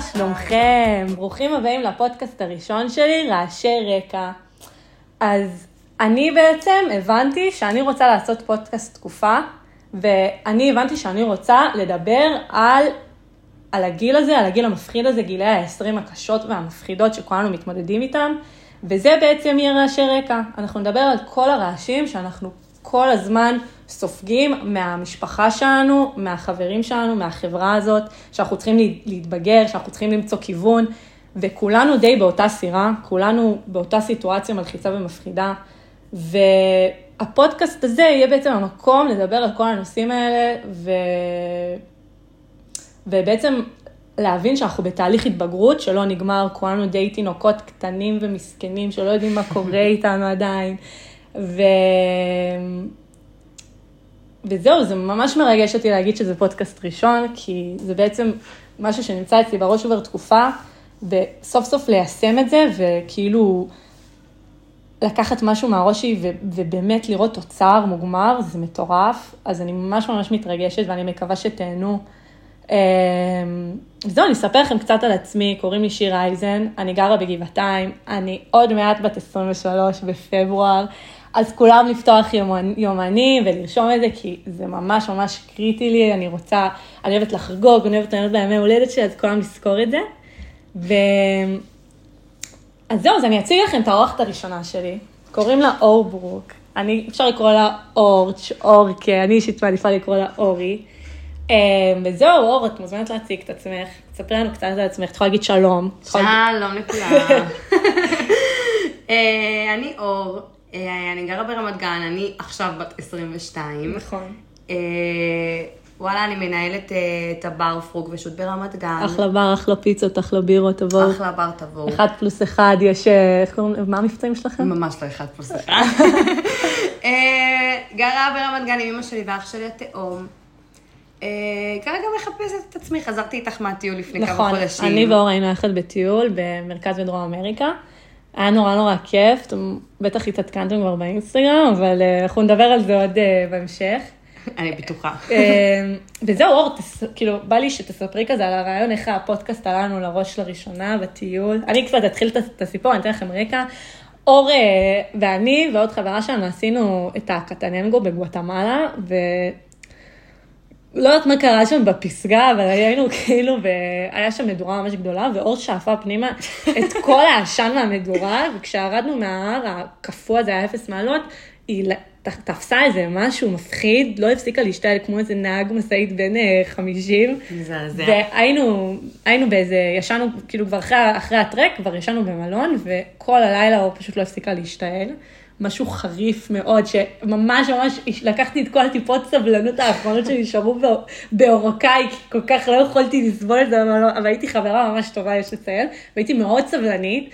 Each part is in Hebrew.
שלומכם? ברוכים הבאים לפודקאסט הראשון שלי, רעשי רקע. אז אני בעצם הבנתי שאני רוצה לעשות פודקאסט תקופה, ואני הבנתי שאני רוצה לדבר על, על הגיל הזה, על הגיל המפחיד הזה, גילי ה-20 הקשות והמפחידות שכולנו מתמודדים איתם, וזה בעצם יהיה רעשי רקע. אנחנו נדבר על כל הרעשים שאנחנו כל הזמן סופגים מהמשפחה שלנו, מהחברים שלנו, מהחברה הזאת, שאנחנו צריכים להתבגר, שאנחנו צריכים למצוא כיוון, וכולנו די באותה סירה, כולנו באותה סיטואציה מלחיצה ומפחידה, והפודקאסט הזה יהיה בעצם המקום לדבר על כל הנושאים האלה, ו... ובעצם להבין שאנחנו בתהליך התבגרות שלא נגמר, כולנו די תינוקות קטנים ומסכנים שלא יודעים מה קורה איתנו עדיין. ו... וזהו, זה ממש מרגש אותי להגיד שזה פודקאסט ראשון, כי זה בעצם משהו שנמצא אצלי בראש כבר תקופה, וסוף סוף ליישם את זה, וכאילו לקחת משהו מהראש שלי ובאמת לראות תוצר מוגמר, זה מטורף. אז אני ממש ממש מתרגשת ואני מקווה שתהנו. אמ, זהו, אני אספר לכם קצת על עצמי, קוראים לי שיר אייזן, אני גרה בגבעתיים, אני עוד מעט בת 23 בפברואר. אז כולם לפתוח יומני, יומנים ולרשום את זה, כי זה ממש ממש קריטי לי, אני רוצה, אני אוהבת לחגוג, אני אוהבת לענות בימי הולדת שלי, אז כולם לזכור את זה. ו... אז זהו, אז אני אציג לכם את האורחת הראשונה שלי, קוראים לה אור ברוק. אני, אפשר לקרוא לה אורץ', אורק, אני אישית מעדיפה לקרוא לה אורי. אה, וזהו, אור, את מוזמנת להציג את עצמך, תספרי לנו קצת על עצמך, את יכולה להגיד שלום. שלום לכולם. אה, אני אור. אה, אני גרה ברמת גן, אני עכשיו בת 22. נכון. אה, וואלה, אני מנהלת אה, את הבר פרוק ושות' ברמת גן. אחלה בר, אחלה פיצות, אחלה בירות, תבואו. אחלה בר, תבואו. אחד פלוס אחד, יש, איך קוראים, מה המבצעים שלכם? ממש לא אחד פלוס אחד. גרה ברמת גן עם אמא שלי ואח שלי התאום. כרגע מחפשת את עצמי, חזרתי איתך מהטיול לפני כמה חודשים. נכון, אני ואור היינו יחד בטיול במרכז ודרום אמריקה. היה נורא נורא כיף, אתם בטח התעדכנתם כבר באינסטגרם, אבל אה, אנחנו נדבר על זה עוד אה, בהמשך. אני בטוחה. אה, וזהו, אור, כאילו, בא לי שתספרי כזה על הרעיון, איך הפודקאסט עלה לנו לראש לראשונה בטיול. אני קצת אתחיל את הסיפור, אני אתן לכם רקע. אור ואני ועוד חברה שלנו עשינו את הקטננגו בגואטמלה, לא יודעת מה קרה שם בפסגה, אבל היינו כאילו, והיה שם מדורה ממש גדולה, ואור שאפה פנימה את כל העשן מהמדורה, וכשהרדנו מההר הקפוא הזה, היה אפס מעלות, היא תפסה איזה משהו מפחיד, לא הפסיקה להשתעל כמו איזה נהג משאית בן 50. אה, מזעזע. והיינו היינו באיזה, ישנו, כאילו כבר אחרי, אחרי הטרק, כבר ישנו במלון, וכל הלילה הוא פשוט לא הפסיקה להשתעל. משהו חריף מאוד, שממש ממש לקחתי את כל הטיפות סבלנות האחרונות שנשארו בעורקיי, כי כל כך לא יכולתי לסבול את זה, אבל, אבל הייתי חברה ממש טובה, יש לציין, והייתי מאוד סבלנית,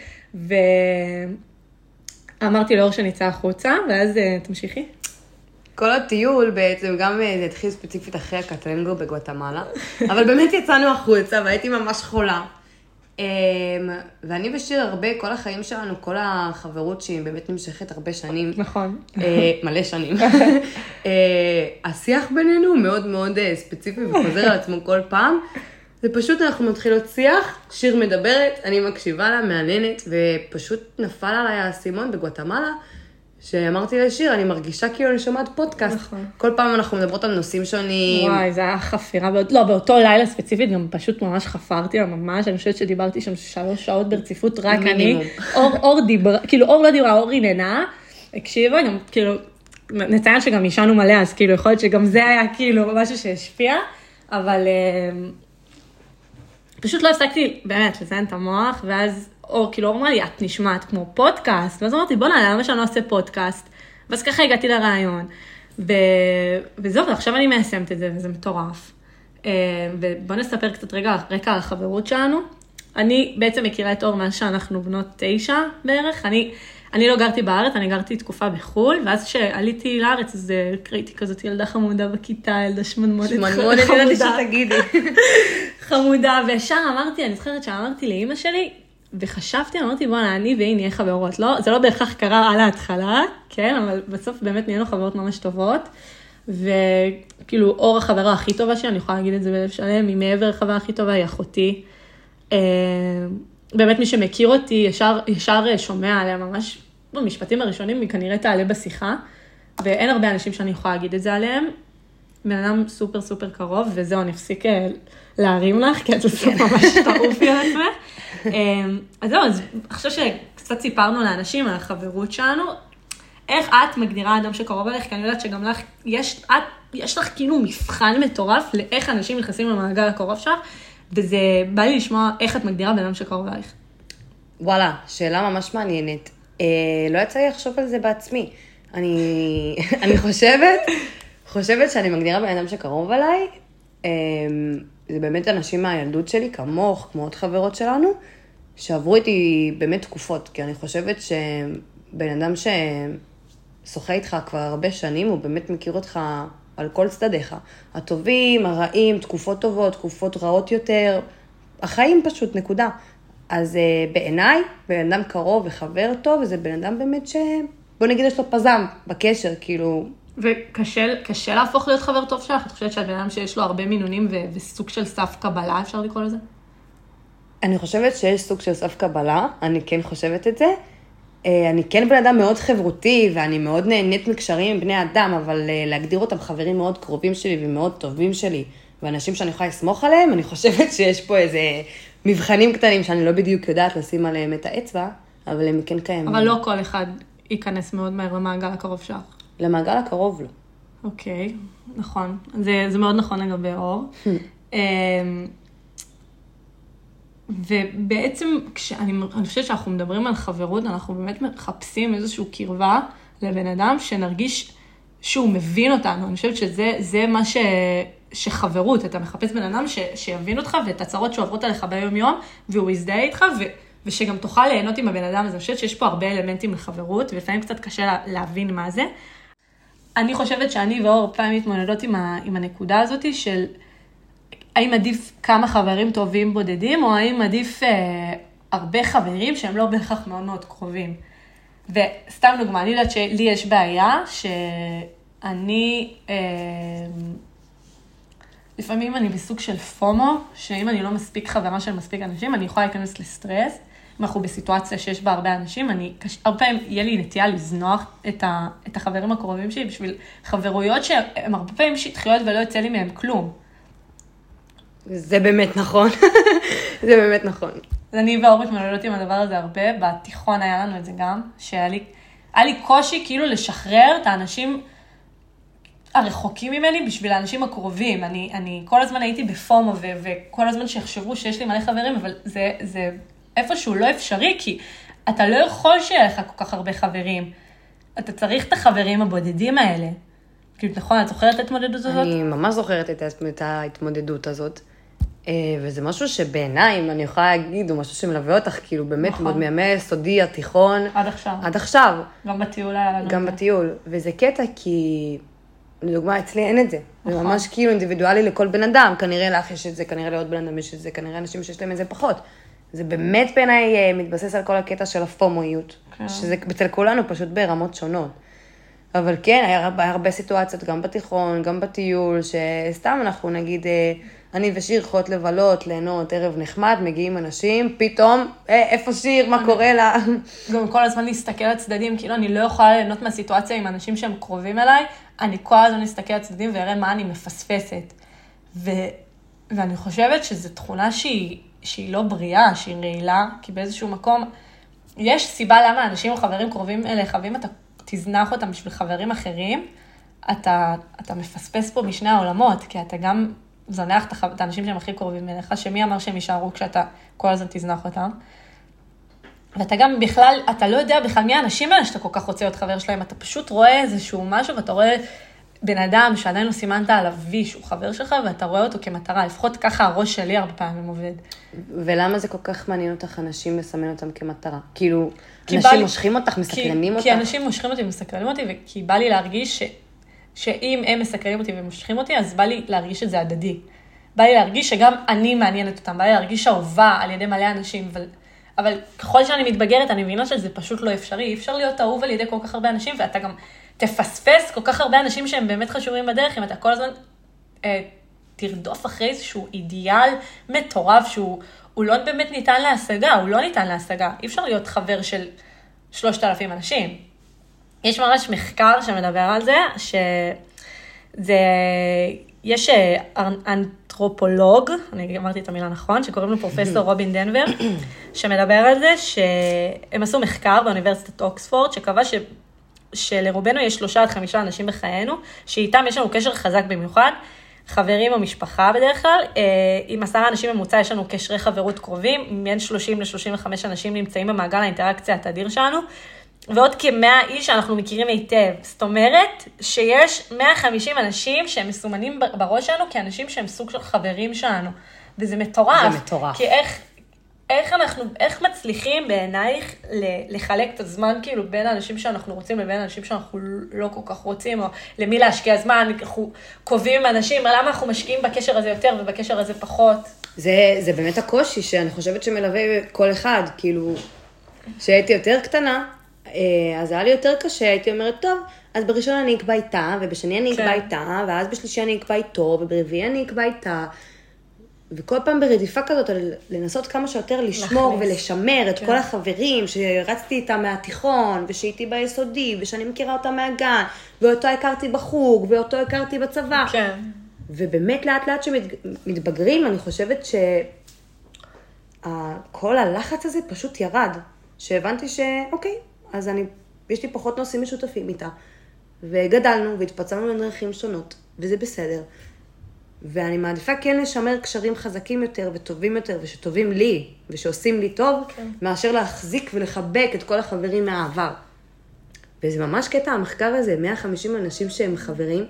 ואמרתי לאור שאני אצא החוצה, ואז אה, תמשיכי. כל הטיול בעצם, גם אה, זה התחיל ספציפית אחרי הקטלנגו בגואטמלה, אבל באמת יצאנו החוצה והייתי ממש חולה. אמ, ואני ושיר הרבה, כל החיים שלנו, כל החברות שהיא באמת נמשכת הרבה שנים. נכון. אה, מלא שנים. אה, השיח בינינו הוא מאוד מאוד אה, ספציפי וחוזר על עצמו כל פעם. זה פשוט אנחנו מתחילות שיח, שיר מדברת, אני מקשיבה לה, מהנהנת, ופשוט נפל עליי האסימון בגואטמלה. שאמרתי לשיר, אני מרגישה כאילו אני שומעת פודקאסט. נכון. כל פעם אנחנו מדברות על נושאים שונים. וואי, זה היה חפירה, באות, לא, באותו לילה ספציפית גם פשוט ממש חפרתי לה ממש, אני חושבת שדיברתי שם שלוש שעות ברציפות, רק מינימום. אני. אור, אור דיברה, כאילו אור לא דיברה, אור הנהנה, הקשיבה, גם כאילו, נציין שגם עישנו מלא, אז כאילו יכול להיות שגם זה היה כאילו משהו שהשפיע, אבל אה, פשוט לא הפסקתי באמת לציין את המוח, ואז או כאילו אמרה לי, את נשמעת כמו פודקאסט, ואז אמרתי, בוא'נה, למה שאני לא עושה פודקאסט? ואז ככה הגעתי לרעיון. ו... וזהו, ועכשיו אני מיישמת את זה, וזה מטורף. אה, ובואו נספר קצת רגע רקע על החברות שלנו. אני בעצם מכירה את אור מאז שאנחנו בנות תשע בערך. אני, אני לא גרתי בארץ, אני גרתי תקופה בחו"ל, ואז כשעליתי לארץ, אז אה, ראיתי כזאת ילדה חמודה בכיתה, ילדה שמנמונת. שמנמונת, ידעתי שתגידי. חמודה, וישר אמרתי, אני זוכרת שאמרתי לאימא שלי, וחשבתי, אמרתי, בואנה, אני והיא נהיה חברות. לא, זה לא בהכרח קרה על ההתחלה, כן, אבל בסוף באמת נהיינו חברות ממש טובות. וכאילו, אור החברה הכי טובה שלי, אני יכולה להגיד את זה בלב שלם, היא מעבר לחברה הכי טובה, היא אחותי. אה, באמת מי שמכיר אותי ישר, ישר שומע עליה ממש במשפטים הראשונים, היא כנראה תעלה בשיחה, ואין הרבה אנשים שאני יכולה להגיד את זה עליהם. בן אדם סופר סופר קרוב, וזהו, אני אפסיק אה, להרים לך, כי את עושה ממש תעופי על עצמך. אה, אז זהו, אז עכשיו שקצת סיפרנו לאנשים על החברות שלנו, איך את מגדירה אדם שקרוב אליך, כי אני יודעת שגם לך, יש, את, יש לך כאילו מבחן מטורף לאיך אנשים נכנסים למעגל הקרוב שלך, וזה בא לי לשמוע איך את מגדירה בן אדם שקרוב אלייך. וואלה, שאלה ממש מעניינת. אה, לא יצא לי לחשוב על זה בעצמי. אני, אני חושבת, חושבת שאני מגדירה בן אדם שקרוב אליי, אה, זה באמת אנשים מהילדות שלי, כמוך, כמו עוד חברות שלנו, שעברו איתי באמת תקופות, כי אני חושבת שבן אדם ששוחה איתך כבר הרבה שנים, הוא באמת מכיר אותך על כל צדדיך. הטובים, הרעים, תקופות טובות, תקופות רעות יותר, החיים פשוט, נקודה. אז uh, בעיניי, בן אדם קרוב וחבר טוב, זה בן אדם באמת ש... בוא נגיד יש לו פזם בקשר, כאילו... וקשה להפוך להיות חבר טוב שלך? את חושבת שאת בן אדם שיש לו הרבה מינונים ו- וסוג של סף קבלה, אפשר לקרוא לזה? אני חושבת שיש סוג של סף קבלה, אני כן חושבת את זה. אה, אני כן בן אדם מאוד חברותי, ואני מאוד נהנית מקשרים עם בני אדם, אבל אה, להגדיר אותם חברים מאוד קרובים שלי ומאוד טובים שלי, ואנשים שאני יכולה לסמוך עליהם, אני חושבת שיש פה איזה מבחנים קטנים שאני לא בדיוק יודעת לשים עליהם את האצבע, אבל הם כן קיימים. אבל לא כל אחד ייכנס מאוד מהר למעגל הקרוב שלך. למעגל הקרוב לא. אוקיי, נכון. זה, זה מאוד נכון לגבי אור. ובעצם, כשאני אני חושבת שאנחנו מדברים על חברות, אנחנו באמת מחפשים איזושהי קרבה לבן אדם שנרגיש שהוא מבין אותנו. אני חושבת שזה מה ש, שחברות, אתה מחפש בן אדם ש, שיבין אותך ואת הצרות שעוברות עליך ביום-יום, והוא יזדהה איתך, ו, ושגם תוכל ליהנות עם הבן אדם הזה. אני חושבת שיש פה הרבה אלמנטים לחברות, ולפעמים קצת קשה לה, להבין מה זה. אני חושבת שאני ואור פעמים מתמודדות עם, ה, עם הנקודה הזאת של... האם עדיף כמה חברים טובים בודדים, או האם עדיף אה, הרבה חברים שהם לא בהכרח מאוד מאוד קרובים. וסתם דוגמה, אני יודעת שלי יש בעיה, שאני, אה, לפעמים אני בסוג של פומו, שאם אני לא מספיק חברה של מספיק אנשים, אני יכולה להיכנס לסטרס. אם אנחנו בסיטואציה שיש בה הרבה אנשים, אני, הרבה פעמים יהיה לי נטייה לזנוח את, ה, את החברים הקרובים שלי בשביל חברויות שהן הרבה פעמים שטחיות ולא יוצא לי מהן כלום. זה באמת נכון. זה באמת נכון. אז אני ואור מתמודדות עם הדבר הזה הרבה, בתיכון היה לנו את זה גם, שהיה לי, לי קושי כאילו לשחרר את האנשים הרחוקים ממני בשביל האנשים הקרובים. אני, אני כל הזמן הייתי בפומו, ו, וכל הזמן שיחשבו שיש לי מלא חברים, אבל זה, זה איפשהו לא אפשרי, כי אתה לא יכול שיהיה לך כל כך הרבה חברים. אתה צריך את החברים הבודדים האלה. כאילו, נכון, את זוכרת את ההתמודדות הזאת? אני ממש זוכרת את ההתמודדות הזאת. אה, וזה משהו שבעיניי, אם אני יכולה להגיד, הוא משהו שמלווה אותך, כאילו באמת, נכון. מאוד מימי היסודי, התיכון. עד עכשיו. עד עכשיו. גם בטיול היה לנו. גם בטיול. וזה קטע כי, לדוגמה, אצלי אין את זה. נכון. זה ממש כאילו אינדיבידואלי לכל בן אדם. כנראה לך יש את זה, כנראה לעוד בן אדם יש את זה, כנראה אנשים שיש להם את זה פחות. זה באמת בעיניי אה, מתבסס על כל הקטע של הפומואיות. כן. שזה אצל כולנו פשוט ברמות שונות. אבל כן, היה, היה הרבה סיטואציות, גם בתיכון, גם בטיול, שסתם אנחנו נגיד... אני ושיר יכולות לבלות, ליהנות, ערב נחמד, מגיעים אנשים, פתאום, אה, איפה שיר, מה קורה לה? גם כל הזמן להסתכל על צדדים, כאילו אני לא יכולה ליהנות מהסיטואציה עם אנשים שהם קרובים אליי, אני כל הזמן אסתכל על צדדים ואראה מה אני מפספסת. ו... ואני חושבת שזו תכונה שהיא, שהיא לא בריאה, שהיא רעילה, כי באיזשהו מקום, יש סיבה למה אנשים או חברים קרובים אליך, ואם אתה תזנח אותם בשביל חברים אחרים, אתה, אתה מפספס פה משני העולמות, כי אתה גם זונח את האנשים שהם הכי קרובים אליך, שמי אמר שהם יישארו כשאתה כל הזמן תזנח אותם. ואתה גם בכלל, אתה לא יודע בכלל מי האנשים האלה שאתה כל כך רוצה להיות חבר שלהם, אתה פשוט רואה איזשהו משהו ואתה רואה בן אדם שעדיין לא סימנת עליו וי שהוא חבר שלך ואתה רואה אותו כמטרה, לפחות ככה הראש שלי הרבה פעמים עובד. ולמה זה כל כך מעניין אותך אנשים לסמן אותם כמטרה? כאילו, אנשים לי, מושכים אותך, מסקרנים אותך? כי אנשים מושכים אותי ומסקרנים אותי, וכי בא לי להרגיש ש... שאם הם מסקרים אותי ומושכים אותי, אז בא לי להרגיש את זה הדדי. בא לי להרגיש שגם אני מעניינת אותם, בא לי להרגיש אהובה על ידי מלא אנשים, אבל, אבל ככל שאני מתבגרת, אני מבינה שזה פשוט לא אפשרי. אי אפשר להיות אהוב על ידי כל כך הרבה אנשים, ואתה גם תפספס כל כך הרבה אנשים שהם באמת חשובים בדרך, אם אתה כל הזמן אה, תרדוף אחרי איזשהו אידיאל מטורף שהוא הוא לא באמת ניתן להשגה, הוא לא ניתן להשגה. אי אפשר להיות חבר של שלושת אלפים אנשים. יש ממש מחקר שמדבר על זה, שזה, יש אה, אנתרופולוג, אני אמרתי את המילה נכון, שקוראים לו פרופסור רובין דנבר, שמדבר על זה שהם עשו מחקר באוניברסיטת אוקספורד, שקבע ש... שלרובנו יש שלושה עד חמישה אנשים בחיינו, שאיתם יש לנו קשר חזק במיוחד, חברים או משפחה בדרך כלל, אה, עם עשרה אנשים ממוצע יש לנו קשרי חברות קרובים, בין 30 ל-35 אנשים נמצאים במעגל האינטראקציה התדיר שלנו, ועוד כמאה איש שאנחנו מכירים היטב. זאת אומרת שיש 150 אנשים שהם מסומנים בראש שלנו כאנשים שהם סוג של חברים שלנו. וזה מטורף. זה מטורף. כי איך, איך אנחנו, איך מצליחים בעינייך לחלק את הזמן כאילו בין האנשים שאנחנו רוצים לבין האנשים שאנחנו לא כל כך רוצים, או למי להשקיע זמן, אנחנו קובעים אנשים, למה אנחנו משקיעים בקשר הזה יותר ובקשר הזה פחות. זה, זה באמת הקושי שאני חושבת שמלווה כל אחד, כאילו, כשהייתי יותר קטנה, אז היה לי יותר קשה, הייתי אומרת, טוב, אז בראשון אני אקבע איתה, ובשני אני אקבע כן. איתה, ואז בשלישי אני אקבע איתו, וברביעי אני אקבע איתה. וכל פעם ברדיפה כזאת, לנסות כמה שיותר לשמור להכניס. ולשמר את כן. כל החברים שרצתי איתם מהתיכון, ושהייתי ביסודי, ושאני מכירה אותם מהגן, ואותו הכרתי בחוג, ואותו הכרתי בצבא. כן. ובאמת לאט לאט שמתבגרים, אני חושבת שכל הלחץ הזה פשוט ירד. שהבנתי שאוקיי, אז אני, יש לי פחות נושאים משותפים איתה. וגדלנו והתפצלנו לדרכים שונות, וזה בסדר. ואני מעדיפה כן לשמר קשרים חזקים יותר וטובים יותר, ושטובים לי, ושעושים לי טוב, כן. מאשר להחזיק ולחבק את כל החברים מהעבר. וזה ממש קטע, המחקר הזה, 150 אנשים שהם חברים.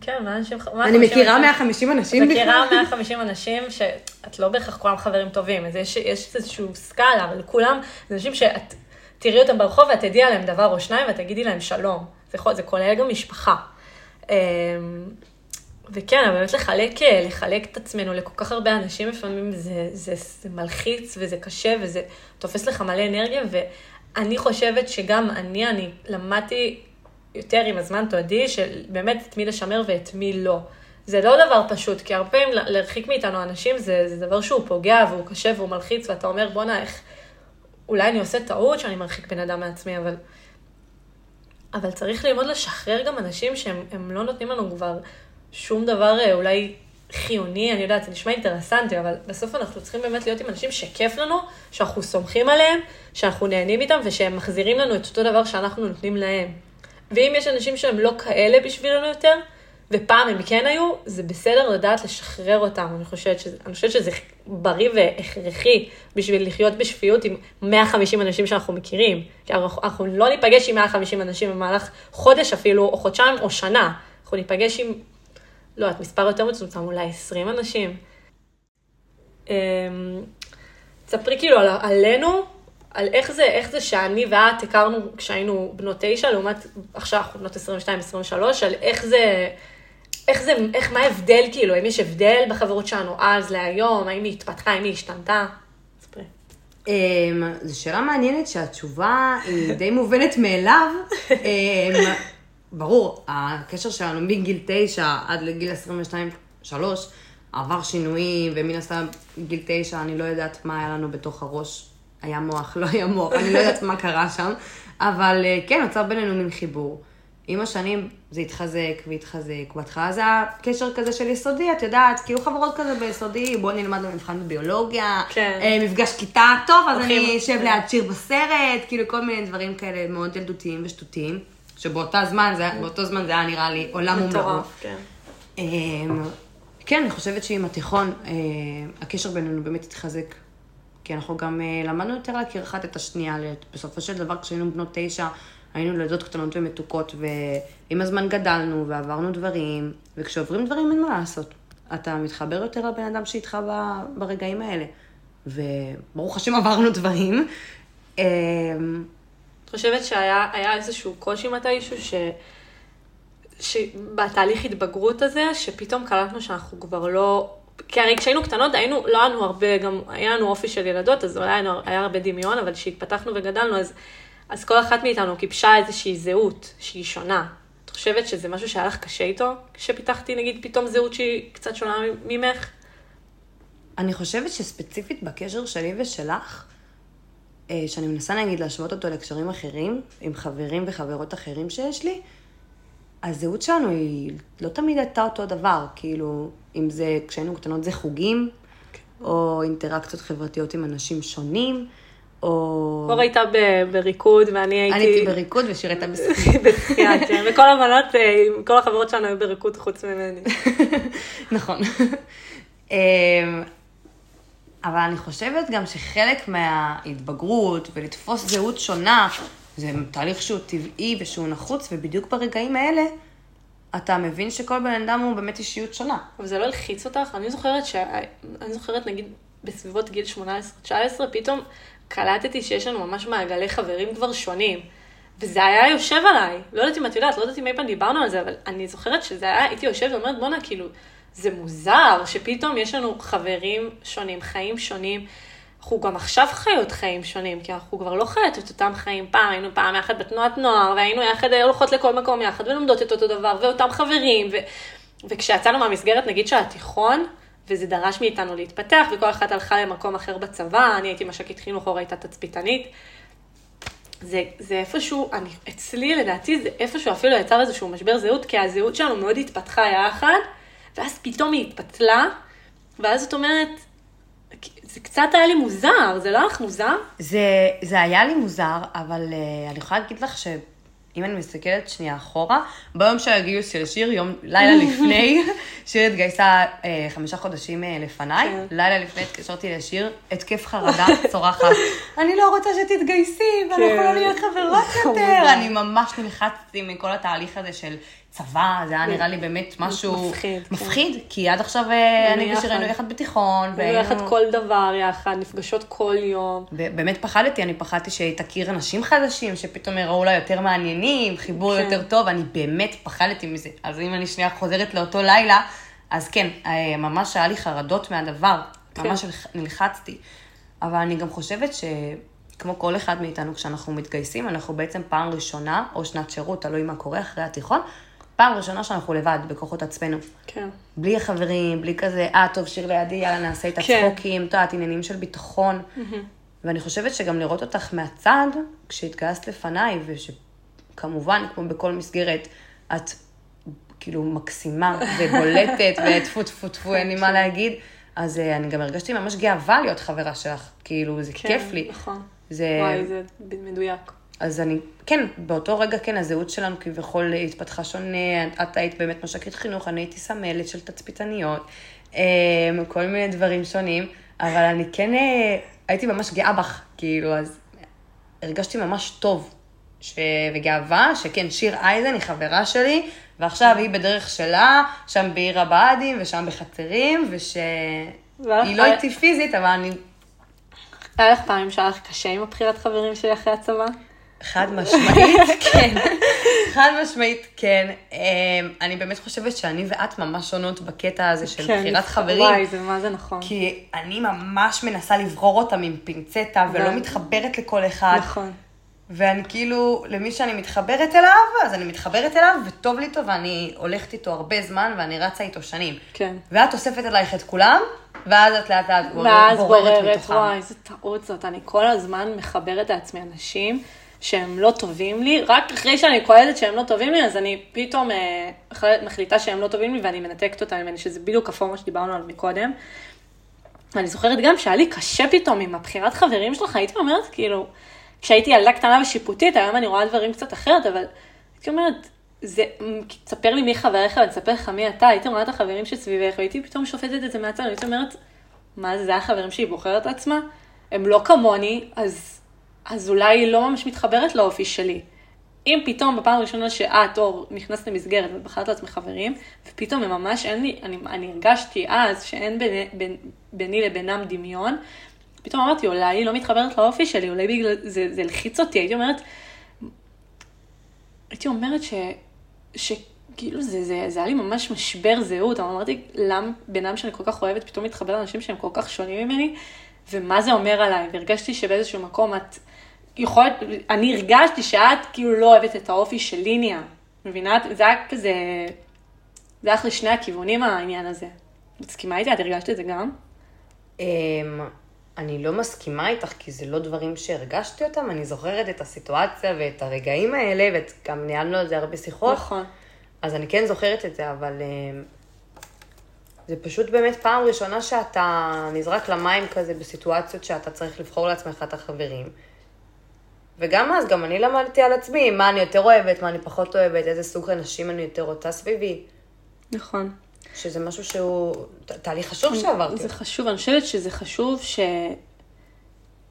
כן, מה אנשים... אני מכירה 150 אנשים בכלל. מכירה 150 אנשים שאת לא בהכרח כולם חברים טובים, אז יש, יש איזושהי סקאלה, אבל כולם, זה אנשים שאת תראי אותם ברחוב ואת תדעי עליהם דבר או שניים ואת תגידי להם שלום. זה, זה כולל גם משפחה. אמ, וכן, אבל באמת לחלק, לחלק את עצמנו לכל כך הרבה אנשים לפעמים זה, זה, זה מלחיץ וזה קשה וזה תופס לך מלא אנרגיה ואני חושבת שגם אני, אני למדתי יותר עם הזמן, תועדי, של באמת את מי לשמר ואת מי לא. זה לא דבר פשוט, כי הרבה פעמים להרחיק מאיתנו אנשים זה, זה דבר שהוא פוגע והוא קשה והוא מלחיץ ואתה אומר בואנה איך... אולי אני עושה טעות שאני מרחיק בן אדם מעצמי, אבל... אבל צריך ללמוד לשחרר גם אנשים שהם לא נותנים לנו כבר שום דבר אה, אולי חיוני, אני יודעת, זה נשמע אינטרסנטי, אבל בסוף אנחנו צריכים באמת להיות עם אנשים שכיף לנו, שאנחנו סומכים עליהם, שאנחנו נהנים איתם ושהם מחזירים לנו את אותו דבר שאנחנו נותנים להם. ואם יש אנשים שהם לא כאלה בשבילנו יותר, ופעם הם כן היו, זה בסדר לדעת לשחרר אותם. אני חושבת שזה, אני חושבת שזה בריא והכרחי בשביל לחיות בשפיות עם 150 אנשים שאנחנו מכירים. כי אנחנו, לא ניפגש עם 150 אנשים במהלך חודש אפילו, או חודשיים, או שנה. אנחנו ניפגש עם, לא יודעת, מספר יותר מצומצם, אולי 20 אנשים. אמ, תספרי כאילו על, עלינו, על איך זה, איך זה שאני ואת הכרנו כשהיינו בנות תשע, לעומת עכשיו אנחנו בנות 22-23, על איך זה... איך זה, איך, מה ההבדל, כאילו, האם יש הבדל בחברות שלנו אז להיום, האם היא התפתחה, האם היא השתנתה? אמ, זו שאלה מעניינת שהתשובה היא די מובנת מאליו. אמ, ברור, הקשר שלנו מגיל תשע עד לגיל 22-3 עבר שינויים, ומן הסתם גיל תשע, אני לא יודעת מה היה לנו בתוך הראש. היה מוח, לא היה מוח, אני לא יודעת מה קרה שם, אבל אה, כן, נוצר בינינו מין חיבור. עם השנים זה התחזק והתחזק. בהתחלה זה היה קשר כזה של יסודי, את יודעת, כאילו חברות כזה ביסודי, בואו נלמד במבחן בביולוגיה, כן. אה, מפגש כיתה, טוב, אז אני אשב כן. ליד שיר בסרט, כאילו כל מיני דברים כאלה מאוד ילדותיים ושטותיים, שבאותו זמן זה, זמן זה היה נראה לי עולם ומלואו. כן. אמ, כן, אני חושבת שעם התיכון, אה, הקשר בינינו באמת התחזק. כי אנחנו גם אה, למדנו יותר להכיר אחת את השנייה, בסופו של דבר כשהיינו בנות תשע, היינו ילדות קטנות ומתוקות, ועם הזמן גדלנו ועברנו דברים, וכשעוברים דברים אין מה לעשות. אתה מתחבר יותר לבן אדם שאיתך ברגעים האלה. וברוך השם עברנו דברים. אמ, את חושבת שהיה איזשהו קושי מתישהו ש... שבתהליך התבגרות הזה, שפתאום קלטנו שאנחנו כבר לא... כי הרי כשהיינו קטנות, היינו, לא היינו הרבה, גם היה לנו אופי של ילדות, אז אולי היה, היה הרבה דמיון, אבל כשהתפתחנו וגדלנו, אז אז כל אחת מאיתנו גיבשה איזושהי זהות שהיא שונה. את חושבת שזה משהו שהיה לך קשה איתו, כשפיתחתי נגיד פתאום זהות שהיא קצת שונה ממך? אני חושבת שספציפית בקשר שלי ושלך, אה, שאני מנסה נגיד להשוות אותו לקשרים אחרים, עם חברים וחברות אחרים שיש לי, הזהות שלנו היא לא תמיד הייתה אותו דבר, כאילו, אם זה, כשהיינו קטנות זה חוגים, או אינטראקציות חברתיות עם אנשים שונים, או... אור הייתה בריקוד ואני הייתי... אני הייתי בריקוד ושיר הייתה. בשחייה, כן. וכל הבנות, אה, כל החברות שלנו היו בריקוד חוץ ממני. נכון. אמ, אבל אני חושבת גם שחלק מההתבגרות ולתפוס זהות שונה, זה תהליך שהוא טבעי ושהוא נחוץ, ובדיוק ברגעים האלה, אתה מבין שכל בן אדם הוא באמת אישיות שונה. אבל זה לא הלחיץ אותך? אני זוכרת ש... אני זוכרת, נגיד, בסביבות גיל 18-19, פתאום קלטתי שיש לנו ממש מעגלי חברים כבר שונים. וזה היה יושב עליי. לא יודעת אם את יודעת, לא יודעת אם אי פעם דיברנו על זה, אבל אני זוכרת שזה היה, הייתי יושבת ואומרת, בואנה, כאילו, זה מוזר שפתאום יש לנו חברים שונים, חיים שונים. אנחנו גם עכשיו חיות חיים שונים, כי אנחנו כבר לא חיות את אותם חיים. פעם היינו פעם יחד בתנועת נוער, והיינו יחד הולכות לכל מקום יחד ולומדות את אותו דבר, ואותם חברים. ו... וכשיצאנו מהמסגרת, נגיד של התיכון, וזה דרש מאיתנו להתפתח, וכל אחת הלכה למקום אחר בצבא, אני הייתי מש"קית חינוך, אור הייתה תצפיתנית. זה, זה איפשהו, אני, אצלי לדעתי זה איפשהו אפילו יצר איזשהו משבר זהות, כי הזהות שלנו מאוד התפתחה יחד, ואז פתאום היא התפתלה, ואז את אומרת, זה קצת היה לי מוזר, זה לא היה לך מוזר? זה, זה היה לי מוזר, אבל uh, אני יכולה להגיד לך שאם אני מסתכלת שנייה אחורה, ביום של הגיוס של שיר, יום, לילה לפני, שיר התגייסה uh, חמישה חודשים uh, לפניי, כן. לילה לפני התקשרתי לשיר, התקף חרדה, צורחת, אני לא רוצה שתתגייסי, ואנחנו כן. לא נהיה חברות יותר. חמודה. אני ממש נלחצתי מכל התהליך הזה של צבא, זה היה נראה לי באמת משהו מפחיד, כן. מפחיד, כי עד עכשיו אה, אני יחד. ושיר היינו יחד בתיכון, היינו יחד כל דבר יחד, נפגשות כל יום. באמת פחדתי, אני פחדתי שהיא תכיר אנשים חדשים, שפתאום יראו לה יותר מעניינים, חיבור כן. יותר טוב, אני באמת פחדתי מזה. אז אם אני שנייה חוזרת לאותו לילה, אז כן, אה, ממש היה לי חרדות מהדבר, כן. ממש נלחצתי. אבל אני גם חושבת שכמו כל אחד מאיתנו, כשאנחנו מתגייסים, אנחנו בעצם פעם ראשונה, או שנת שירות, תלוי מה קורה אחרי התיכון, פעם ראשונה שאנחנו לבד, בכוחות עצמנו. כן. בלי החברים, בלי כזה, אה, טוב, שיר לידי, יאללה, נעשה איתה כן. צחוקים, את יודעת, עניינים של ביטחון. ואני חושבת שגם לראות אותך מהצד, כשהתגייסת לפניי, ושכמובן, כמו בכל מסגרת, את כאילו מקסימה ובולטת, וטפו טפו טפו, אין לי מה להגיד, אז אה, אני גם הרגשתי ממש גאווה להיות חברה שלך, כאילו, זה כן, כיף לי. נכון. זה... וואי, זה מדויק. אז אני, כן, באותו רגע, כן, הזהות שלנו כביכול התפתחה שונה, את, את היית באמת מש"קית חינוך, אני הייתי סמלת של תצפיתניות, אה, כל מיני דברים שונים, אבל אני כן אה, הייתי ממש גאה בך, כאילו, אז הרגשתי ממש טוב, ש... וגאווה, שכן, שיר אייזן היא חברה שלי, ועכשיו היא בדרך שלה, שם בעיר הבה"דים ושם בחצרים, ושהיא לא איתי פיזית, אבל אני היה לך פעמים שהיה לך קשה עם הבחירת חברים שלי אחרי הצבא? חד משמעית, כן. חד משמעית, כן. אמ, אני באמת חושבת שאני ואת ממש שונות בקטע הזה של כן, בחירת חברים. וואי, זה מה זה נכון. כי אני ממש מנסה לברור אותם עם פינצטה, ולא. מתחברת לכל אחד. נכון. ואני כאילו, למי שאני מתחברת אליו, אז אני מתחברת אליו, וטוב לי איתו, ואני הולכת איתו הרבה זמן, ואני רצה איתו שנים. כן. ואת אוספת אלייך את כולם, ואז את לאט לאט ואז בוררת בוררת, מתוכם. וואי, איזה טעות זאת. אני כל הזמן מחברת לעצמי אנשים שהם לא טובים לי, רק אחרי שאני קולטת שהם לא טובים לי, אז אני פתאום אה, מחל- מחליטה שהם לא טובים לי ואני מנתקת אותם ממני, שזה בדיוק הפורמה שדיברנו עליו מקודם. ואני זוכרת גם שהיה לי קשה פתאום עם הבחירת חברים שלך, הייתי אומרת, כאילו, כשהייתי ילדה קטנה ושיפוטית, היום אני רואה דברים קצת אחרת, אבל הייתי אומרת, זה, תספר לי מי חבריך ותספר לך מי אתה, הייתי רואה את החברים שסביבך, והייתי פתאום שופטת את זה מהצד, הייתי אומרת, מה זה, זה החברים שהיא בוחרת לעצמה? הם לא כמוני, אז, אז אולי היא לא ממש מתחברת לאופי שלי. אם פתאום בפעם הראשונה שאת, אור, נכנסת למסגרת ובחרת לעצמך חברים, ופתאום הם ממש אין לי, אני, אני הרגשתי אז שאין ביני, בין, ביני לבינם דמיון, פתאום אמרתי, אולי היא לא מתחברת לאופי שלי, אולי בגלל זה, זה הלחיץ אותי, הייתי אומרת, הייתי אומרת ש... שכאילו זה, זה, זה היה לי ממש משבר זהות, אבל אמרתי, למה בן אדם שאני כל כך אוהבת פתאום מתחבר לאנשים שהם כל כך שונים ממני, ומה זה אומר עליי, והרגשתי שבאיזשהו מקום את יכולת, אני הרגשתי שאת כאילו לא אוהבת את האופי של ליניה, מבינה? זה היה כזה, זה היה לשני הכיוונים העניין הזה. מסכימה איתי? את הרגשת את זה גם? אמ, אני לא מסכימה איתך, כי זה לא דברים שהרגשתי אותם, אני זוכרת את הסיטואציה ואת הרגעים האלה, וגם ניהלנו על זה הרבה שיחות. נכון. אז אני כן זוכרת את זה, אבל אמ, זה פשוט באמת פעם ראשונה שאתה נזרק למים כזה בסיטואציות שאתה צריך לבחור לעצמך את החברים. וגם אז, גם אני למדתי על עצמי, מה אני יותר אוהבת, מה אני פחות אוהבת, איזה סוג אנשים אני יותר רוצה סביבי. נכון. שזה משהו שהוא תהליך חשוב שעברתי. זה חשוב, אני חושבת שזה חשוב ש...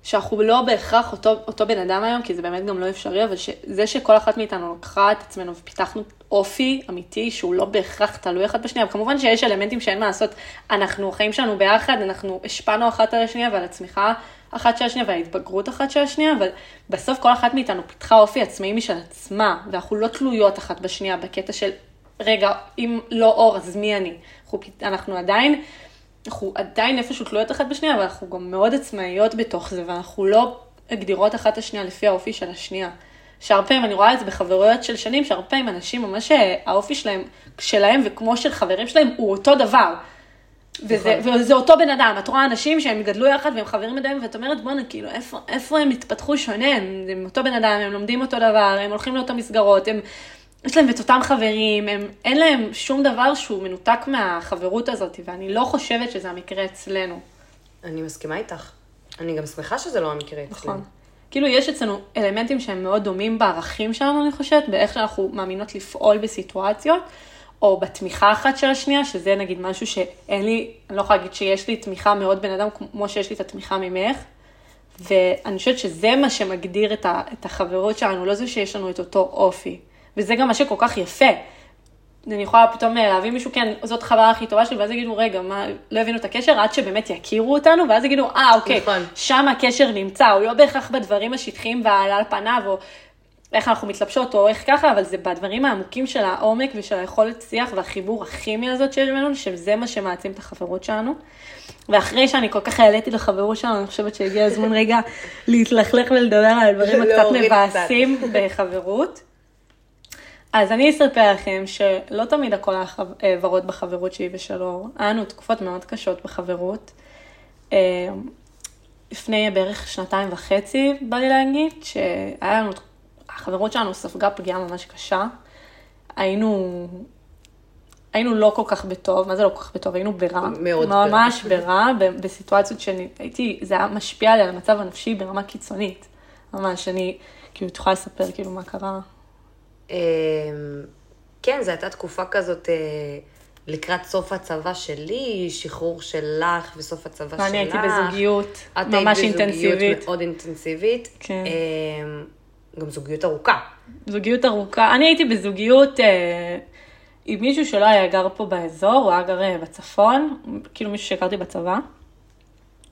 שאנחנו לא בהכרח אותו, אותו בן אדם היום, כי זה באמת גם לא אפשרי, אבל זה שכל אחת מאיתנו לקחה את עצמנו ופיתחנו אופי אמיתי שהוא לא בהכרח תלוי אחד בשנייה, וכמובן שיש אלמנטים שאין מה לעשות, אנחנו, החיים שלנו ביחד, אנחנו השפענו אחת על השנייה ועל הצמיחה אחת של השנייה וההתבגרות אחת של השנייה, אבל בסוף כל אחת מאיתנו פיתחה אופי עצמאי משל עצמה, ואנחנו לא תלויות אחת בשנייה בקטע של, רגע, אם לא אור, אז מי אני? אנחנו, אנחנו עדיין... אנחנו עדיין איפשהו תלויות אחת בשנייה, אבל אנחנו גם מאוד עצמאיות בתוך זה, ואנחנו לא מגדירות אחת את השנייה לפי האופי של השנייה. שהרבה פעמים, אני רואה את זה בחברויות של שנים, שהרבה פעמים אנשים ממש אה, האופי שלהם, שלהם וכמו של חברים שלהם, הוא אותו דבר. וזה, נכון. וזה אותו בן אדם, את רואה אנשים שהם גדלו יחד והם חברים מדהים, ואת אומרת, בואנה, כאילו, איפה, איפה הם התפתחו שונה? הם, הם אותו בן אדם, הם לומדים אותו דבר, הם הולכים לאותו מסגרות, הם, יש להם את אותם חברים, הם, אין להם שום דבר שהוא מנותק מהחברות הזאת, ואני לא חושבת שזה המקרה אצלנו. אני מסכימה איתך. אני גם שמחה שזה לא המקרה אצלנו. נכון. כאילו יש אצלנו אלמנטים שהם מאוד דומים בערכים שלנו, אני חושבת, באיך שאנחנו מאמינות לפעול בסיטואציות, או בתמיכה אחת של השנייה, שזה נגיד משהו שאין לי, אני לא יכולה להגיד שיש לי תמיכה מעוד בן אדם, כמו שיש לי את התמיכה ממך. ואני חושבת שזה מה שמגדיר את, ה, את החברות שלנו, לא זה שיש לנו את אותו אופי. וזה גם מה שכל כך יפה. אני יכולה פתאום להביא מישהו, כן, זאת חברה הכי טובה שלי, ואז יגידו, רגע, מה, לא הבינו את הקשר, עד שבאמת יכירו אותנו, ואז יגידו, אה, אוקיי, נכון. שם הקשר נמצא, הוא לא בהכרח בדברים השטחיים ועל על פניו, או איך אנחנו מתלבשות, או איך ככה, אבל זה בדברים העמוקים של העומק ושל היכולת שיח והחיבור הכימי הזאת שיש בינינו, שזה מה שמעצים את החברות שלנו. ואחרי שאני כל כך העליתי לחברות שלנו, אני חושבת שהגיע הזמן רגע להתלכלך ולדבר על הדברים הקצת להוריד קצת. מבאסים בחברות. אז אני אספר לכם שלא תמיד הכל היה חב- אה, ורוד בחברות שלי ושלו. היה לנו תקופות מאוד קשות בחברות. אה, לפני בערך שנתיים וחצי, בא לי להגיד, שהיה לנו, החברות שלנו ספגה פגיעה ממש קשה. היינו, היינו לא כל כך בטוב, מה זה לא כל כך בטוב? היינו ברע. מאוד ברע. ממש ברע, בסיטואציות שהייתי, זה היה משפיע עלי על המצב הנפשי ברמה קיצונית. ממש, אני, כאילו, את יכולה לספר כאילו מה קרה? אמ, כן, זו הייתה תקופה כזאת אה, לקראת סוף הצבא שלי, שחרור שלך וסוף הצבא שלך. ואני הייתי בזוגיות את ממש היית אינטנסיבית. בזוגיות מאוד אינטנסיבית. כן. אמ, גם זוגיות ארוכה. זוגיות ארוכה. אני הייתי בזוגיות אה, עם מישהו שלא היה גר פה באזור, הוא היה גר אה, בצפון, כאילו מישהו שהכרתי בצבא.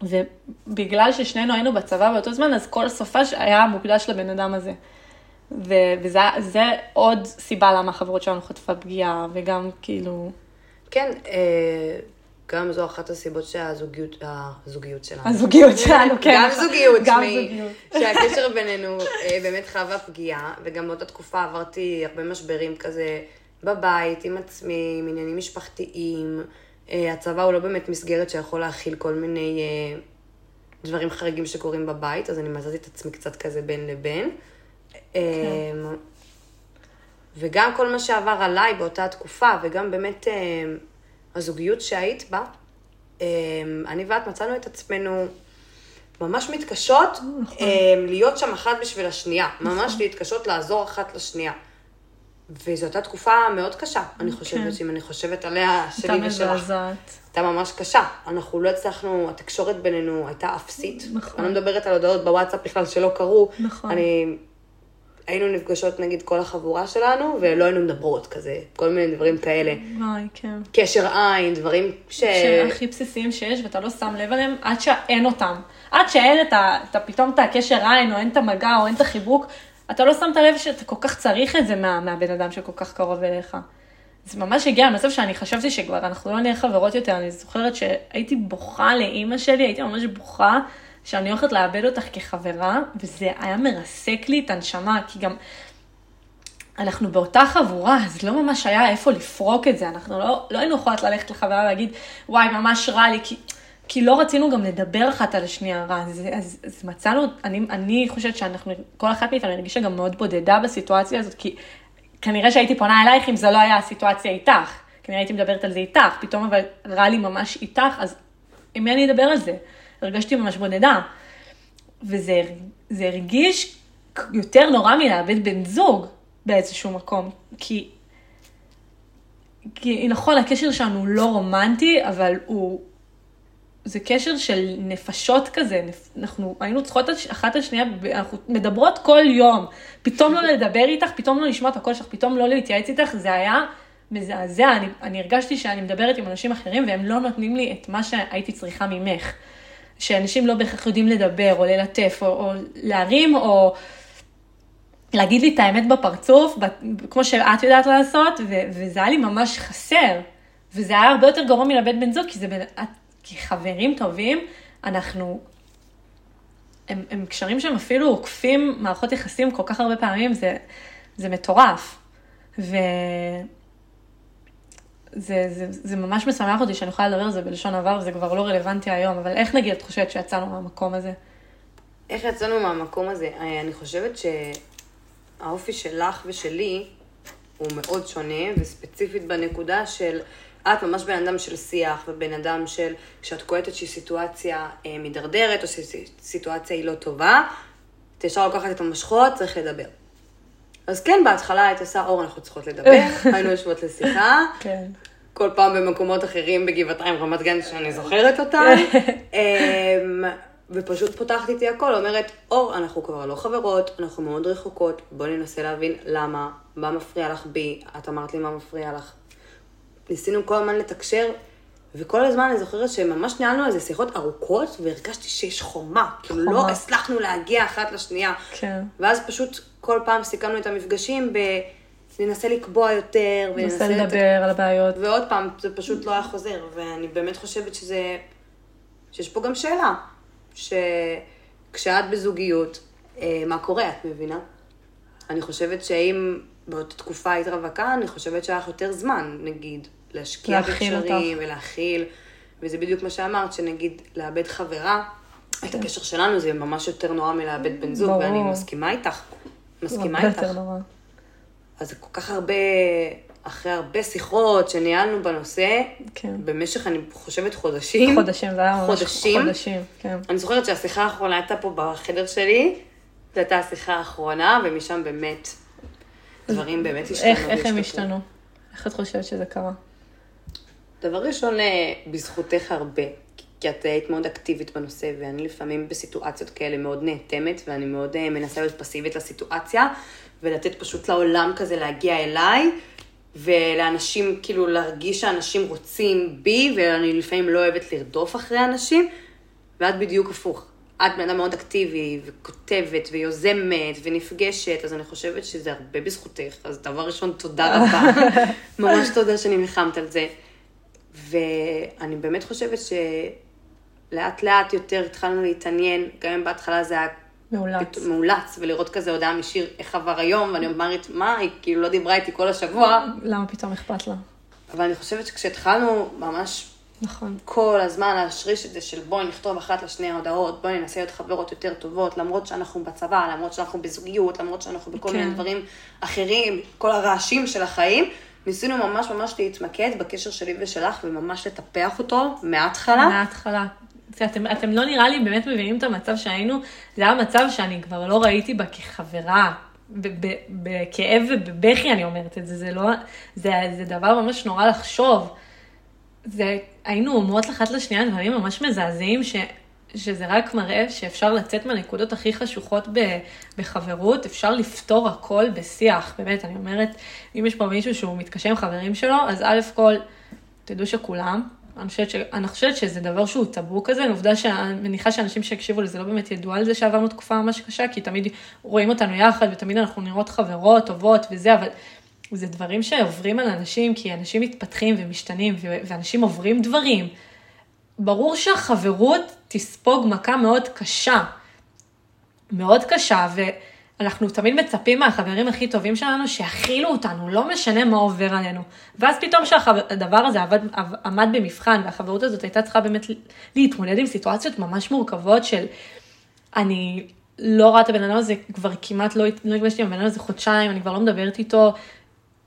ובגלל ששנינו היינו בצבא באותו זמן, אז כל סופש היה מוקדש לבן אדם הזה. וזה זה עוד סיבה למה החברות שלנו חטפה פגיעה, וגם כאילו, כן, אה, גם זו אחת הסיבות שהזוגיות, הזוגיות שלנו. הזוגיות שלנו, כן. גם זוגיות, גם זוגיות. שהקשר בינינו אה, באמת חווה פגיעה, וגם באותה תקופה עברתי הרבה משברים כזה בבית, עם עצמי, עם עניינים משפחתיים. אה, הצבא הוא לא באמת מסגרת שיכול להכיל כל מיני דברים חריגים שקורים בבית, אז אני מצאתי את עצמי קצת כזה בין לבין. כן. וגם כל מה שעבר עליי באותה תקופה, וגם באמת אה, הזוגיות שהיית בה, אה, אני ואת מצאנו את עצמנו ממש מתקשות אה, להיות שם אחת בשביל השנייה, ממש להתקשות לעזור אחת לשנייה. וזו הייתה תקופה מאוד קשה, אני חושבת, שאם אני חושבת עליה, הייתה שלי ושלך. מזעזעת. הייתה ממש קשה. אנחנו לא הצלחנו, התקשורת בינינו הייתה אפסית. נכון. אני לא מדברת על הודעות בוואטסאפ בכלל שלא קרו. נכון. אני... היינו נפגשות נגיד כל החבורה שלנו, ולא היינו מדברות כזה, כל מיני דברים כאלה. וואי, כן. קשר עין, דברים ש... שהכי בסיסיים שיש, ואתה לא שם לב אליהם עד שאין אותם. עד שאין את ה... את ה- פתאום את הקשר עין, או אין את המגע, או אין את החיבוק, אתה לא שמת לב שאתה כל כך צריך את זה מה, מהבן אדם שכל כך קרוב אליך. זה ממש הגיע למצב שאני חשבתי שכבר אנחנו לא נהיה חברות יותר, אני זוכרת שהייתי בוכה לאימא שלי, הייתי ממש בוכה שאני הולכת לאבד אותך כחברה, וזה היה מרסק לי את הנשמה, כי גם אנחנו באותה חבורה, אז לא ממש היה איפה לפרוק את זה, אנחנו לא, לא היינו יכולות ללכת לחברה ולהגיד, וואי, ממש רע לי, כי כי לא רצינו גם לדבר אחת על השנייה רע, אז, אז, אז מצאנו, אני, אני חושבת שאנחנו, כל אחת מאיתנו הרגישה גם מאוד בודדה בסיטואציה הזאת, כי כנראה שהייתי פונה אלייך אם זו לא היה הסיטואציה איתך, כנראה הייתי מדברת על זה איתך, פתאום אבל רע לי ממש איתך, אז עם מי אני אדבר על זה? הרגשתי ממש בודדה. וזה הרגיש יותר נורא מלאבד בן זוג באיזשהו מקום, כי, כי נכון, הקשר שלנו לא רומנטי, אבל הוא, זה קשר של נפשות כזה, אנחנו היינו צריכות אחת על שנייה, אנחנו מדברות כל יום, פתאום לא לדבר איתך, פתאום לא לשמוע את הקול שלך, פתאום לא להתייעץ איתך, זה היה מזעזע, אני, אני הרגשתי שאני מדברת עם אנשים אחרים והם לא נותנים לי את מה שהייתי צריכה ממך. שאנשים לא בהכרח יודעים לדבר או ללטף או, או להרים או להגיד לי את האמת בפרצוף, כמו שאת יודעת לעשות, ו, וזה היה לי ממש חסר. וזה היה הרבה יותר גרוע מלאבד בן זוג, כי זה בין, חברים טובים, אנחנו, הם, הם קשרים שהם אפילו עוקפים מערכות יחסים כל כך הרבה פעמים, זה, זה מטורף. ו... זה, זה, זה ממש משמח אותי שאני יכולה לדבר על זה בלשון עבר, וזה כבר לא רלוונטי היום, אבל איך נגיד את חושבת שיצאנו מהמקום הזה? איך יצאנו מהמקום הזה? אה, אני חושבת שהאופי שלך ושלי הוא מאוד שונה, וספציפית בנקודה של, את ממש בן אדם של שיח, ובן אדם של, כשאת קולטת איזושהי סיטואציה אה, מידרדרת, או שסיטואציה היא לא טובה, את ישר לוקחת את המושכות, צריך לדבר. אז כן, בהתחלה היית עושה, אור, אנחנו צריכות לדבר, היינו יושבות לשיחה. כן. כל פעם במקומות אחרים בגבעתיים, רמת גן, שאני זוכרת אותם. אמ, ופשוט פותחת איתי הכל, אומרת, אור, אנחנו כבר לא חברות, אנחנו מאוד רחוקות, בואי ננסה להבין למה, מה מפריע לך בי, את אמרת לי מה מפריע לך. ניסינו כל הזמן לתקשר, וכל הזמן אני זוכרת שממש ניהלנו איזה שיחות ארוכות, והרגשתי שיש חומה. כאילו לא הצלחנו להגיע אחת לשנייה. כן. ואז פשוט כל פעם סיכמנו את המפגשים ב... ננסה לקבוע יותר, וננסה לדבר את... על הבעיות. ועוד פעם, זה פשוט לא היה חוזר, ואני באמת חושבת שזה, שיש פה גם שאלה, שכשאת בזוגיות, אה, מה קורה, את מבינה? אני חושבת שאם באותה תקופה היית רווקה, אני חושבת שהיה לך יותר זמן, נגיד, להשקיע בקשרים ולהכיל, וזה בדיוק מה שאמרת, שנגיד לאבד חברה, את כן. הקשר שלנו זה ממש יותר נורא מלאבד בן זוג, ואני מסכימה איתך. מסכימה איתך. אז זה כל כך הרבה, אחרי הרבה שיחות שניהלנו בנושא, כן. במשך, אני חושבת, חודשים. חודשים, זה היה ממש חודשים. חודשים, כן. אני זוכרת שהשיחה האחרונה הייתה פה בחדר שלי, זו הייתה השיחה האחרונה, ומשם באמת, דברים באמת השתנו. איך, איך הם השתנו? איך את חושבת שזה קרה? דבר ראשון, אה, בזכותך הרבה, כי את היית מאוד אקטיבית בנושא, ואני לפעמים בסיטואציות כאלה מאוד נאטמת, ואני מאוד אה, מנסה להיות פסיבית לסיטואציה, ולתת פשוט לעולם כזה להגיע אליי, ולאנשים, כאילו להרגיש שאנשים רוצים בי, ואני לפעמים לא אוהבת לרדוף אחרי אנשים, ואת בדיוק הפוך. את בן אדם מאוד אקטיבי, וכותבת, ויוזמת, ונפגשת, אז אני חושבת שזה הרבה בזכותך. אז דבר ראשון, תודה רבה. ממש תודה שנלחמת על זה. ואני באמת חושבת שלאט לאט יותר התחלנו להתעניין, גם אם בהתחלה זה היה מאולץ. מאולץ, ולראות כזה הודעה משיר איך עבר היום, ואני אומרת, מה, היא כאילו לא דיברה איתי כל השבוע. למה פתאום אכפת לה? אבל אני חושבת שכשהתחלנו ממש נכון. כל הזמן להשריש את זה של בואי נכתוב אחת לשנייה הודעות, בואי ננסה להיות חברות יותר טובות, למרות שאנחנו בצבא, למרות שאנחנו בזוגיות, למרות שאנחנו בכל כן. מיני דברים אחרים, כל הרעשים של החיים. ניסינו ממש ממש להתמקד בקשר שלי ושלך וממש לטפח אותו מההתחלה. מההתחלה. אתם, אתם לא נראה לי באמת מבינים את המצב שהיינו, זה היה מצב שאני כבר לא ראיתי בה כחברה, בכאב ובבכי אני אומרת את זה, זה לא, זה, זה דבר ממש נורא לחשוב. זה, היינו אומרות אחת לשנייה דברים ממש מזעזעים, ש, שזה רק מראה שאפשר לצאת מהנקודות הכי חשוכות ב, בחברות, אפשר לפתור הכל בשיח, באמת, אני אומרת, אם יש פה מישהו שהוא מתקשה עם חברים שלו, אז א' כל, תדעו שכולם, אני חושבת, ש... אני חושבת שזה דבר שהוא טאבו כזה, עובדה שאני מניחה שאנשים שהקשיבו לזה לא באמת ידעו על זה שעברנו תקופה ממש קשה, כי תמיד רואים אותנו יחד ותמיד אנחנו נראות חברות טובות וזה, אבל זה דברים שעוברים על אנשים, כי אנשים מתפתחים ומשתנים ואנשים עוברים דברים. ברור שהחברות תספוג מכה מאוד קשה, מאוד קשה, אנחנו תמיד מצפים מהחברים הכי טובים שלנו שיכילו אותנו, לא משנה מה עובר עלינו. ואז פתאום שהדבר הזה עבד, עמד במבחן, והחברות הזאת הייתה צריכה באמת להתמודד עם סיטואציות ממש מורכבות של אני לא רואה את הבן אדם הזה, כבר כמעט לא, לא עם הבן אדם הזה חודשיים, אני כבר לא מדברת איתו,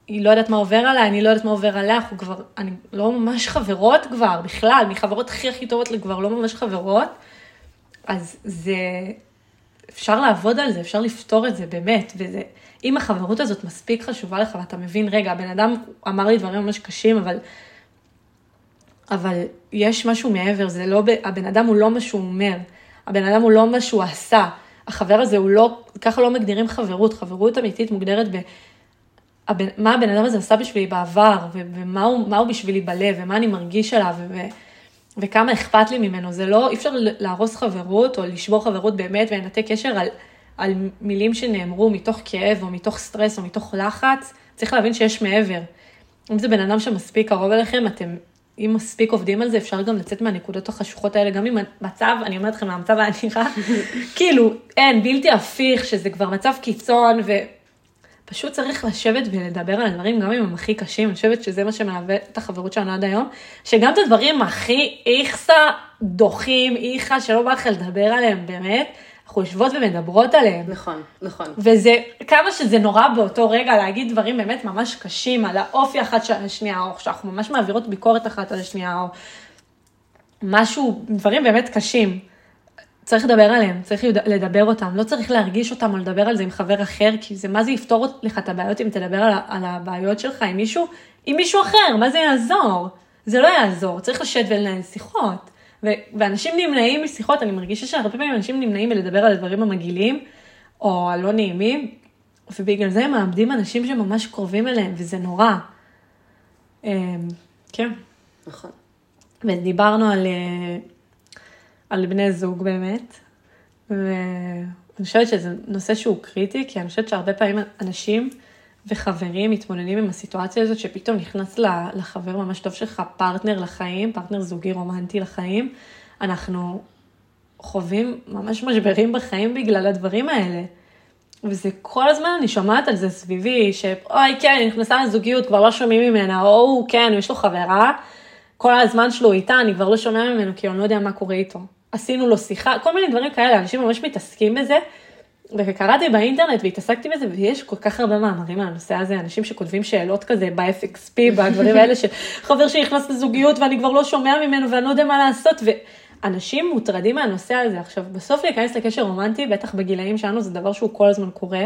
היא לא יודעת מה עובר עליי, אני לא יודעת מה עובר עליה, אנחנו כבר, אני לא ממש חברות כבר, בכלל, מחברות הכי הכי טובות לכבר לא ממש חברות, אז זה, אפשר לעבוד על זה, אפשר לפתור את זה, באמת, וזה, אם החברות הזאת מספיק חשובה לך ואתה מבין, רגע, הבן אדם אמר לי דברים ממש קשים, אבל, אבל יש משהו מעבר, זה לא, הבן אדם הוא לא מה שהוא אומר, הבן אדם הוא לא מה שהוא עשה, החבר הזה הוא לא, ככה לא מגדירים חברות, חברות אמיתית מוגדרת ב... הבן, מה הבן אדם הזה עשה בשבילי בעבר, ומה הוא, הוא בשבילי בלב, ומה אני מרגיש עליו, ו, וכמה אכפת לי ממנו. זה לא, אי אפשר להרוס חברות או לשבור חברות באמת ולנתק קשר על, על מילים שנאמרו מתוך כאב או מתוך סטרס או מתוך לחץ. צריך להבין שיש מעבר. אם זה בן אדם שמספיק קרוב אליכם, אתם, אם מספיק עובדים על זה, אפשר גם לצאת מהנקודות החשוכות האלה, גם אם המצב, אני אומרת לכם, המצב היה נראה, כאילו, אין, בלתי הפיך, שזה כבר מצב קיצון, ופשוט צריך לשבת ולדבר על הדברים, גם אם הם הכי קשים, אני חושבת שזה מה שמלווה את החברות שלנו עד היום, שגם את הדברים הכי איכסה, דוחים, איכה, שלא בא לך לדבר עליהם באמת, אנחנו יושבות ומדברות עליהם. נכון, נכון. וזה, כמה שזה נורא באותו רגע להגיד דברים באמת ממש קשים על האופי אחת של השנייה, או שאנחנו ממש מעבירות ביקורת אחת על השנייה, או משהו, דברים באמת קשים. צריך לדבר עליהם, צריך לדבר אותם, לא צריך להרגיש אותם או לדבר על זה עם חבר אחר, כי זה, מה זה יפתור לך את הבעיות אם תדבר על, על הבעיות שלך עם מישהו, עם מישהו אחר, מה זה יעזור? זה לא יעזור, צריך לשבת ולנהל שיחות. ו- ואנשים נמנעים משיחות, אני מרגישה שהרבה פעמים אנשים נמנעים מלדבר על הדברים המגעילים, או הלא נעימים, ובגלל זה הם מאבדים אנשים שממש קרובים אליהם, וזה נורא. אמ, כן. נכון. ודיברנו על, אה, על בני זוג באמת, ואני חושבת שזה נושא שהוא קריטי, כי אני חושבת שהרבה פעמים אנשים וחברים מתמודדים עם הסיטואציה הזאת, שפתאום נכנס לחבר ממש טוב שלך פרטנר לחיים, פרטנר זוגי רומנטי לחיים. אנחנו חווים ממש משברים בחיים בגלל הדברים האלה. וזה כל הזמן, אני שומעת על זה סביבי, שאוי כן, היא נכנסה לזוגיות, כבר לא שומעים ממנה, או כן, יש לו חברה, כל הזמן שלו איתה, אני כבר לא שומע ממנו, כי אני לא יודע מה קורה איתו. עשינו לו שיחה, כל מיני דברים כאלה, אנשים ממש מתעסקים בזה, וקראתי באינטרנט והתעסקתי בזה, ויש כל כך הרבה מאמרים על הנושא הזה, אנשים שכותבים שאלות כזה ב-FXP, בדברים האלה, שחבר שנכנס לזוגיות ואני כבר לא שומע ממנו ואני לא יודע מה לעשות, ואנשים מוטרדים מהנושא הזה. עכשיו, בסוף להיכנס לקשר רומנטי, בטח בגילאים שלנו, זה דבר שהוא כל הזמן קורה.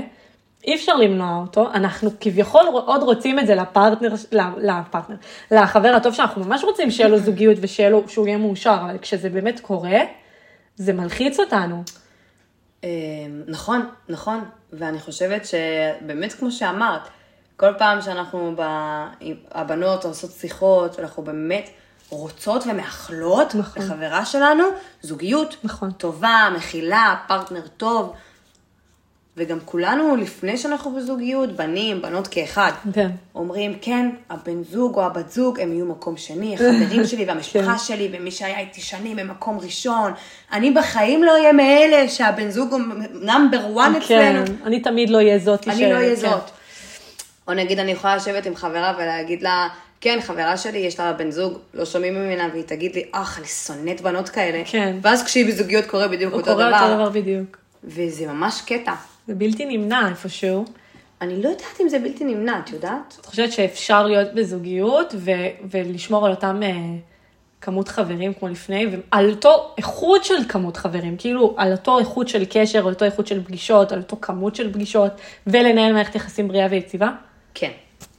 אי אפשר למנוע אותו, אנחנו כביכול עוד רוצים את זה לפרטנר, לפרטנר, לחבר הטוב שאנחנו ממש רוצים שיהיה לו זוגיות ושהוא יהיה מאושר, אבל כשזה באמת קורה, זה מלחיץ אותנו. אמ, נכון, נכון, ואני חושבת שבאמת כמו שאמרת, כל פעם שאנחנו, ב... הבנות עושות שיחות, אנחנו באמת רוצות ומאחלות נכון. לחברה שלנו זוגיות נכון. טובה, מכילה, פרטנר טוב. וגם כולנו, לפני שאנחנו בזוגיות, בנים, בנות כאחד, כן. אומרים, כן, הבן זוג או הבת זוג, הם יהיו מקום שני, החברים שלי והמשפחה כן. שלי, ומי שהיה איתי שנים במקום ראשון. אני בחיים לא אהיה מאלה שהבן זוג הוא number one כן, אצלנו. כן, אני תמיד לא אהיה זאת. אני ש... לא אהיה כן. זאת. או נגיד, אני יכולה לשבת עם חברה ולהגיד לה, כן, חברה שלי, יש לה בן זוג, לא שומעים ממנה, והיא תגיד לי, אך, אני שונאת בנות כאלה. כן. ואז כשהיא בזוגיות קורה בדיוק אותו דבר. קורה אותו דבר בדיוק. וזה ממש קטע. זה בלתי נמנע איפשהו. אני לא יודעת אם זה בלתי נמנע, את יודעת? את חושבת שאפשר להיות בזוגיות ו- ולשמור על אותם uh, כמות חברים כמו לפני, ועל אותו איכות של כמות חברים, כאילו על אותו איכות של קשר, על אותו איכות של פגישות, על אותו כמות של פגישות, ולנהל מערכת יחסים בריאה ויציבה? כן.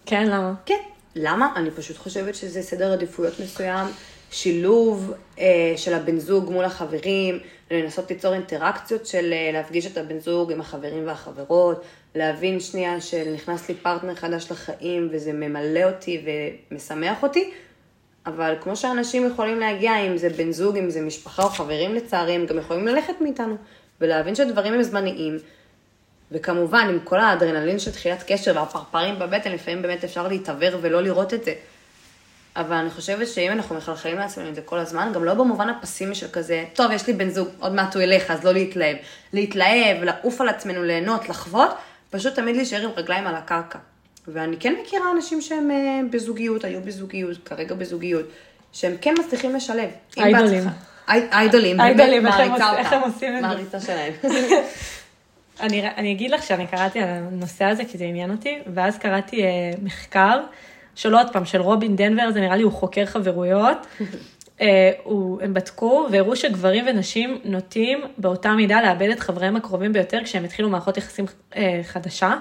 כן, למה? כן. למה? אני פשוט חושבת שזה סדר עדיפויות מסוים, שילוב אה, של הבן זוג מול החברים, לנסות ליצור אינטראקציות של אה, להפגיש את הבן זוג עם החברים והחברות, להבין שנייה שנכנס לי פרטנר חדש לחיים וזה ממלא אותי ומשמח אותי, אבל כמו שאנשים יכולים להגיע, אם זה בן זוג, אם זה משפחה או חברים לצערי, הם גם יכולים ללכת מאיתנו ולהבין שהדברים הם זמניים. וכמובן, עם כל האדרנלין של תחילת קשר והפרפרים בבטן, לפעמים באמת אפשר להתעוור ולא לראות את זה. אבל אני חושבת שאם אנחנו מחלחלים לעצמנו את זה כל הזמן, גם לא במובן הפסימי של כזה, טוב, יש לי בן זוג, עוד מעט הוא ילך, אז לא להתלהב. להתלהב, לעוף על עצמנו, ליהנות, לחוות, פשוט תמיד להישאר עם רגליים על הקרקע. ואני כן מכירה אנשים שהם אה, בזוגיות, היו בזוגיות, כרגע בזוגיות, שהם כן מצליחים לשלב. איידולים. איידולים, באמת, מעריצה עוש- איך אותם. הם עושים את זה? מעריצה שלהם. אני, אני אגיד לך שאני קראתי על הנושא הזה, כי זה עניין אותי, ואז קראתי אה, מחקר, שלא עוד פעם, של רובין דנבר, זה נראה לי הוא חוקר חברויות. אה, הוא, הם בדקו והראו שגברים ונשים נוטים באותה מידה לאבד את חבריהם הקרובים ביותר כשהם התחילו מערכות יחסים אה, חדשה.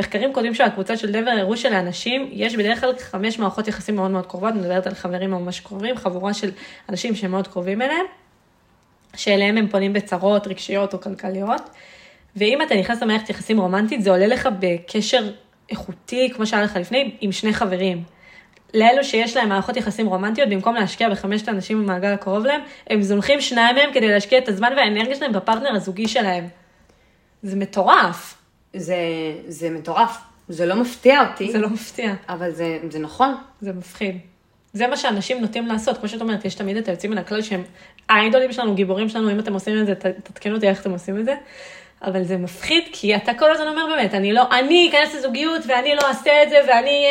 מחקרים קודמים של הקבוצה של דנבר הראו שלאנשים יש בדרך כלל חמש מערכות יחסים מאוד מאוד קרובות, אני מדברת על חברים ממש קרובים, חבורה של אנשים שהם מאוד קרובים אליהם. שאליהם הם פונים בצרות רגשיות או כלכליות. ואם אתה נכנס למערכת יחסים רומנטית, זה עולה לך בקשר איכותי, כמו שהיה לך לפני, עם שני חברים. לאלו שיש להם מערכות יחסים רומנטיות, במקום להשקיע בחמשת האנשים במעגל הקרוב להם, הם זונחים שניים מהם כדי להשקיע את הזמן והאנרגיה שלהם בפרטנר הזוגי שלהם. זה מטורף, זה, זה מטורף, זה לא מפתיע אותי, זה לא מפתיע, אבל זה, זה נכון. זה מפחיד. זה מה שאנשים נוטים לעשות, כמו שאת אומרת, יש תמיד את היוצאים מן הכלל שהם האיידולים שלנו, גיבורים שלנו, אם אתם עושים את זה, תתקנו אותי איך אתם עושים את זה. אבל זה מפחיד, כי אתה כל הזמן אומר באמת, אני לא, אני אכנס לזוגיות ואני לא אעשה את זה, ואני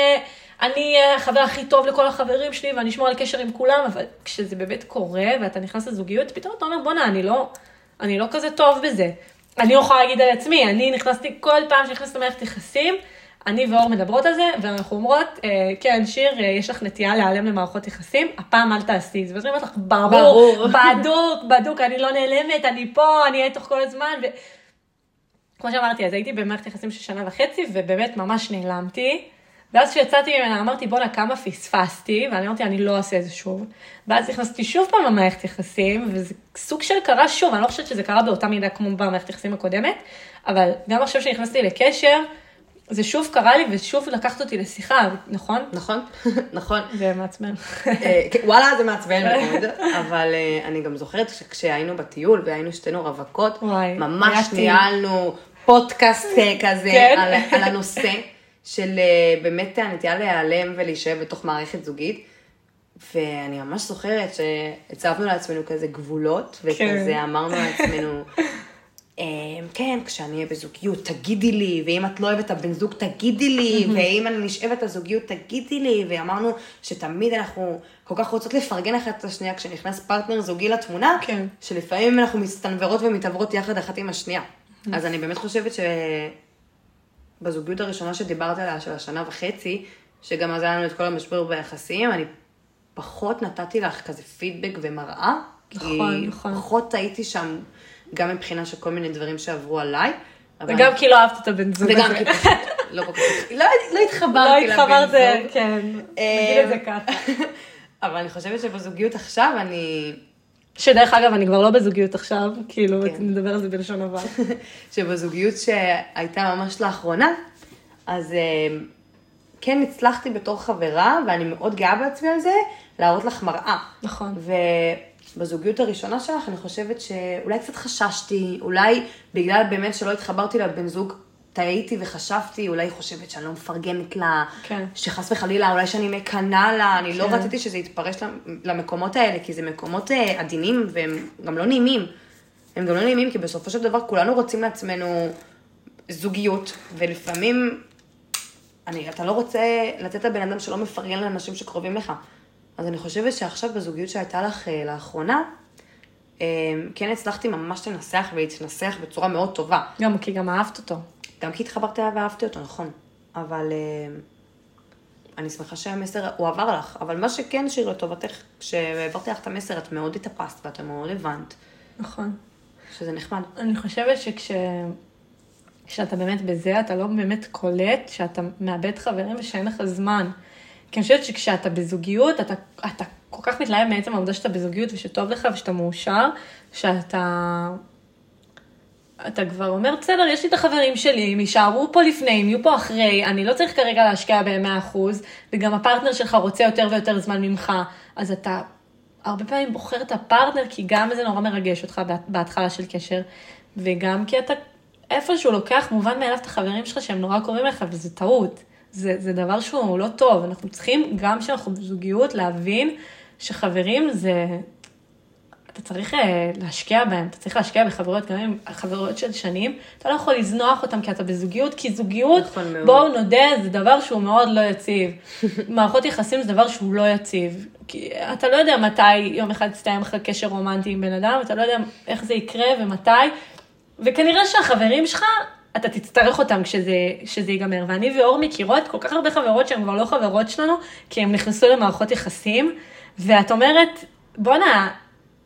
אהיה, אהיה החבר הכי טוב לכל החברים שלי, ואני אשמור על קשר עם כולם, אבל כשזה באמת קורה, ואתה נכנס לזוגיות, פתאום אתה אומר, בואנה, אני לא, אני לא כזה טוב בזה. אני יכולה להגיד על עצמי, אני נכנסתי כל פעם שנכנסת למערכת יחסים, אני ואור מדברות על זה, ואנחנו אומרות, אה, כן, שיר, אה, יש לך נטייה להיעלם למערכות יחסים, הפעם אל תעשי את זה. ואז אני אומרת לך, ברור, ברור. בדוק, בדוק, אני לא נעלמת, אני פה, אני אהיה תוך כל הזמן. ו... כמו שאמרתי, אז הייתי במערכת יחסים של שנה וחצי, ובאמת ממש נעלמתי. ואז כשיצאתי ממנה אמרתי, בואנה, כמה פספסתי, ואני אמרתי, אני לא אעשה את זה שוב. ואז נכנסתי שוב פעם למערכת יחסים, וזה סוג של קרה שוב, אני לא חושבת שזה קרה באותה מידה כמו במערכת יחסים הקודמת, אבל גם עכשיו שנכנסתי לקשר, זה שוב קרה לי, ושוב לקחת אותי לשיחה, נכון? נכון, נכון. זה מעצבן. אה, כן, וואלה, זה מעצבן מאוד, אבל אה, אני גם זוכרת שכשהיינו בטיול והיינו שתינו רווקות, ממש. ניהלנו פודקאסט אה, כזה כן. על, על הנושא של אה, באמת הנטייה להיעלם ולהישאר בתוך מערכת זוגית. ואני ממש זוכרת שהצבנו לעצמנו כזה גבולות, וכזה כן. אמרנו לעצמנו, "אמ, כן, כשאני אהיה בזוגיות, תגידי לי, ואם את לא אוהבת את הבן זוג, תגידי לי, ואם אני נשאבת לזוגיות, תגידי לי, ואמרנו שתמיד אנחנו כל כך רוצות לפרגן אחת את השנייה כשנכנס פרטנר זוגי לתמונה, כן. שלפעמים אנחנו מסתנוורות ומתעברות יחד אחת עם השנייה. אז אני באמת חושבת שבזוגיות הראשונה שדיברת עליה, של השנה וחצי, שגם אז היה לנו את כל המשבר ביחסים, אני פחות נתתי לך כזה פידבק ומראה. נכון, כי נכון. פחות הייתי שם, גם מבחינה של כל מיני דברים שעברו עליי. וגם כי לא אהבת את הבן זוג וגם. כי פשוט לא כל כך, לא, לא לא התחברתי לבן התחברת, זוג. כן, נגיד את זה ככה. אבל אני חושבת שבזוגיות עכשיו אני, שדרך אגב, אני כבר לא בזוגיות עכשיו, כאילו, כן. נדבר על זה בלשון עבר. שבזוגיות שהייתה ממש לאחרונה, אז אה, כן הצלחתי בתור חברה, ואני מאוד גאה בעצמי על זה, להראות לך מראה. נכון. ובזוגיות הראשונה שלך, אני חושבת שאולי קצת חששתי, אולי בגלל באמת שלא התחברתי לבן זוג, טעיתי וחשבתי, אולי היא חושבת שאני לא מפרגנת לה, כן. שחס וחלילה, אולי שאני מקנאה לה, אני לא כן. רציתי שזה יתפרש למקומות האלה, כי זה מקומות אה, עדינים והם גם לא נעימים. הם גם לא נעימים, כי בסופו של דבר כולנו רוצים לעצמנו זוגיות, ולפעמים אני, אתה לא רוצה לתת לבן אדם שלא מפרגן לאנשים שקרובים לך. אז אני חושבת שעכשיו בזוגיות שהייתה לך אה, לאחרונה, אה, כן הצלחתי ממש לנסח ולהתנסח בצורה מאוד טובה. גם כי גם אהבת אותו. גם כי התחברתי אליו ואהבתי אותו, נכון. אבל אה, אני שמחה שהמסר הועבר לך. אבל מה שכן, שיר, לטובתך, כשהעברתי לך את המסר, את מאוד התאפסת ואת מאוד הבנת, נכון. שזה נחמד. אני חושבת שכש... כשאתה באמת בזה, אתה לא באמת קולט שאתה מאבד חברים ושאין לך זמן. כי אני חושבת שכשאתה בזוגיות, אתה, אתה כל כך מתלהב מעצם העובדה שאתה בזוגיות ושטוב לך ושאתה מאושר, שאתה... אתה כבר אומר, בסדר, יש לי את החברים שלי, הם יישארו פה לפני, הם יהיו פה אחרי, אני לא צריך כרגע להשקיע בהם 100%, וגם הפרטנר שלך רוצה יותר ויותר זמן ממך, אז אתה הרבה פעמים בוחר את הפרטנר, כי גם זה נורא מרגש אותך בה- בהתחלה של קשר, וגם כי אתה איפשהו לוקח מובן מאליו את החברים שלך שהם נורא קרובים לך, וזה טעות. זה, זה דבר שהוא לא טוב. אנחנו צריכים, גם כשאנחנו בזוגיות, להבין שחברים זה... אתה צריך אה, להשקיע בהם, אתה צריך להשקיע בחברויות, גם אם חברויות של שנים, אתה לא יכול לזנוח אותם כי אתה בזוגיות, כי זוגיות, נכון. בואו נודה, זה דבר שהוא מאוד לא יציב. מערכות יחסים זה דבר שהוא לא יציב. כי אתה לא יודע מתי יום אחד תסתיים לך קשר רומנטי עם בן אדם, אתה לא יודע איך זה יקרה ומתי, וכנראה שהחברים שלך, אתה תצטרך אותם כשזה, כשזה ייגמר. ואני ואור מכירות כל כך הרבה חברות שהן כבר לא חברות שלנו, כי הן נכנסו למערכות יחסים, ואת אומרת, בואנה,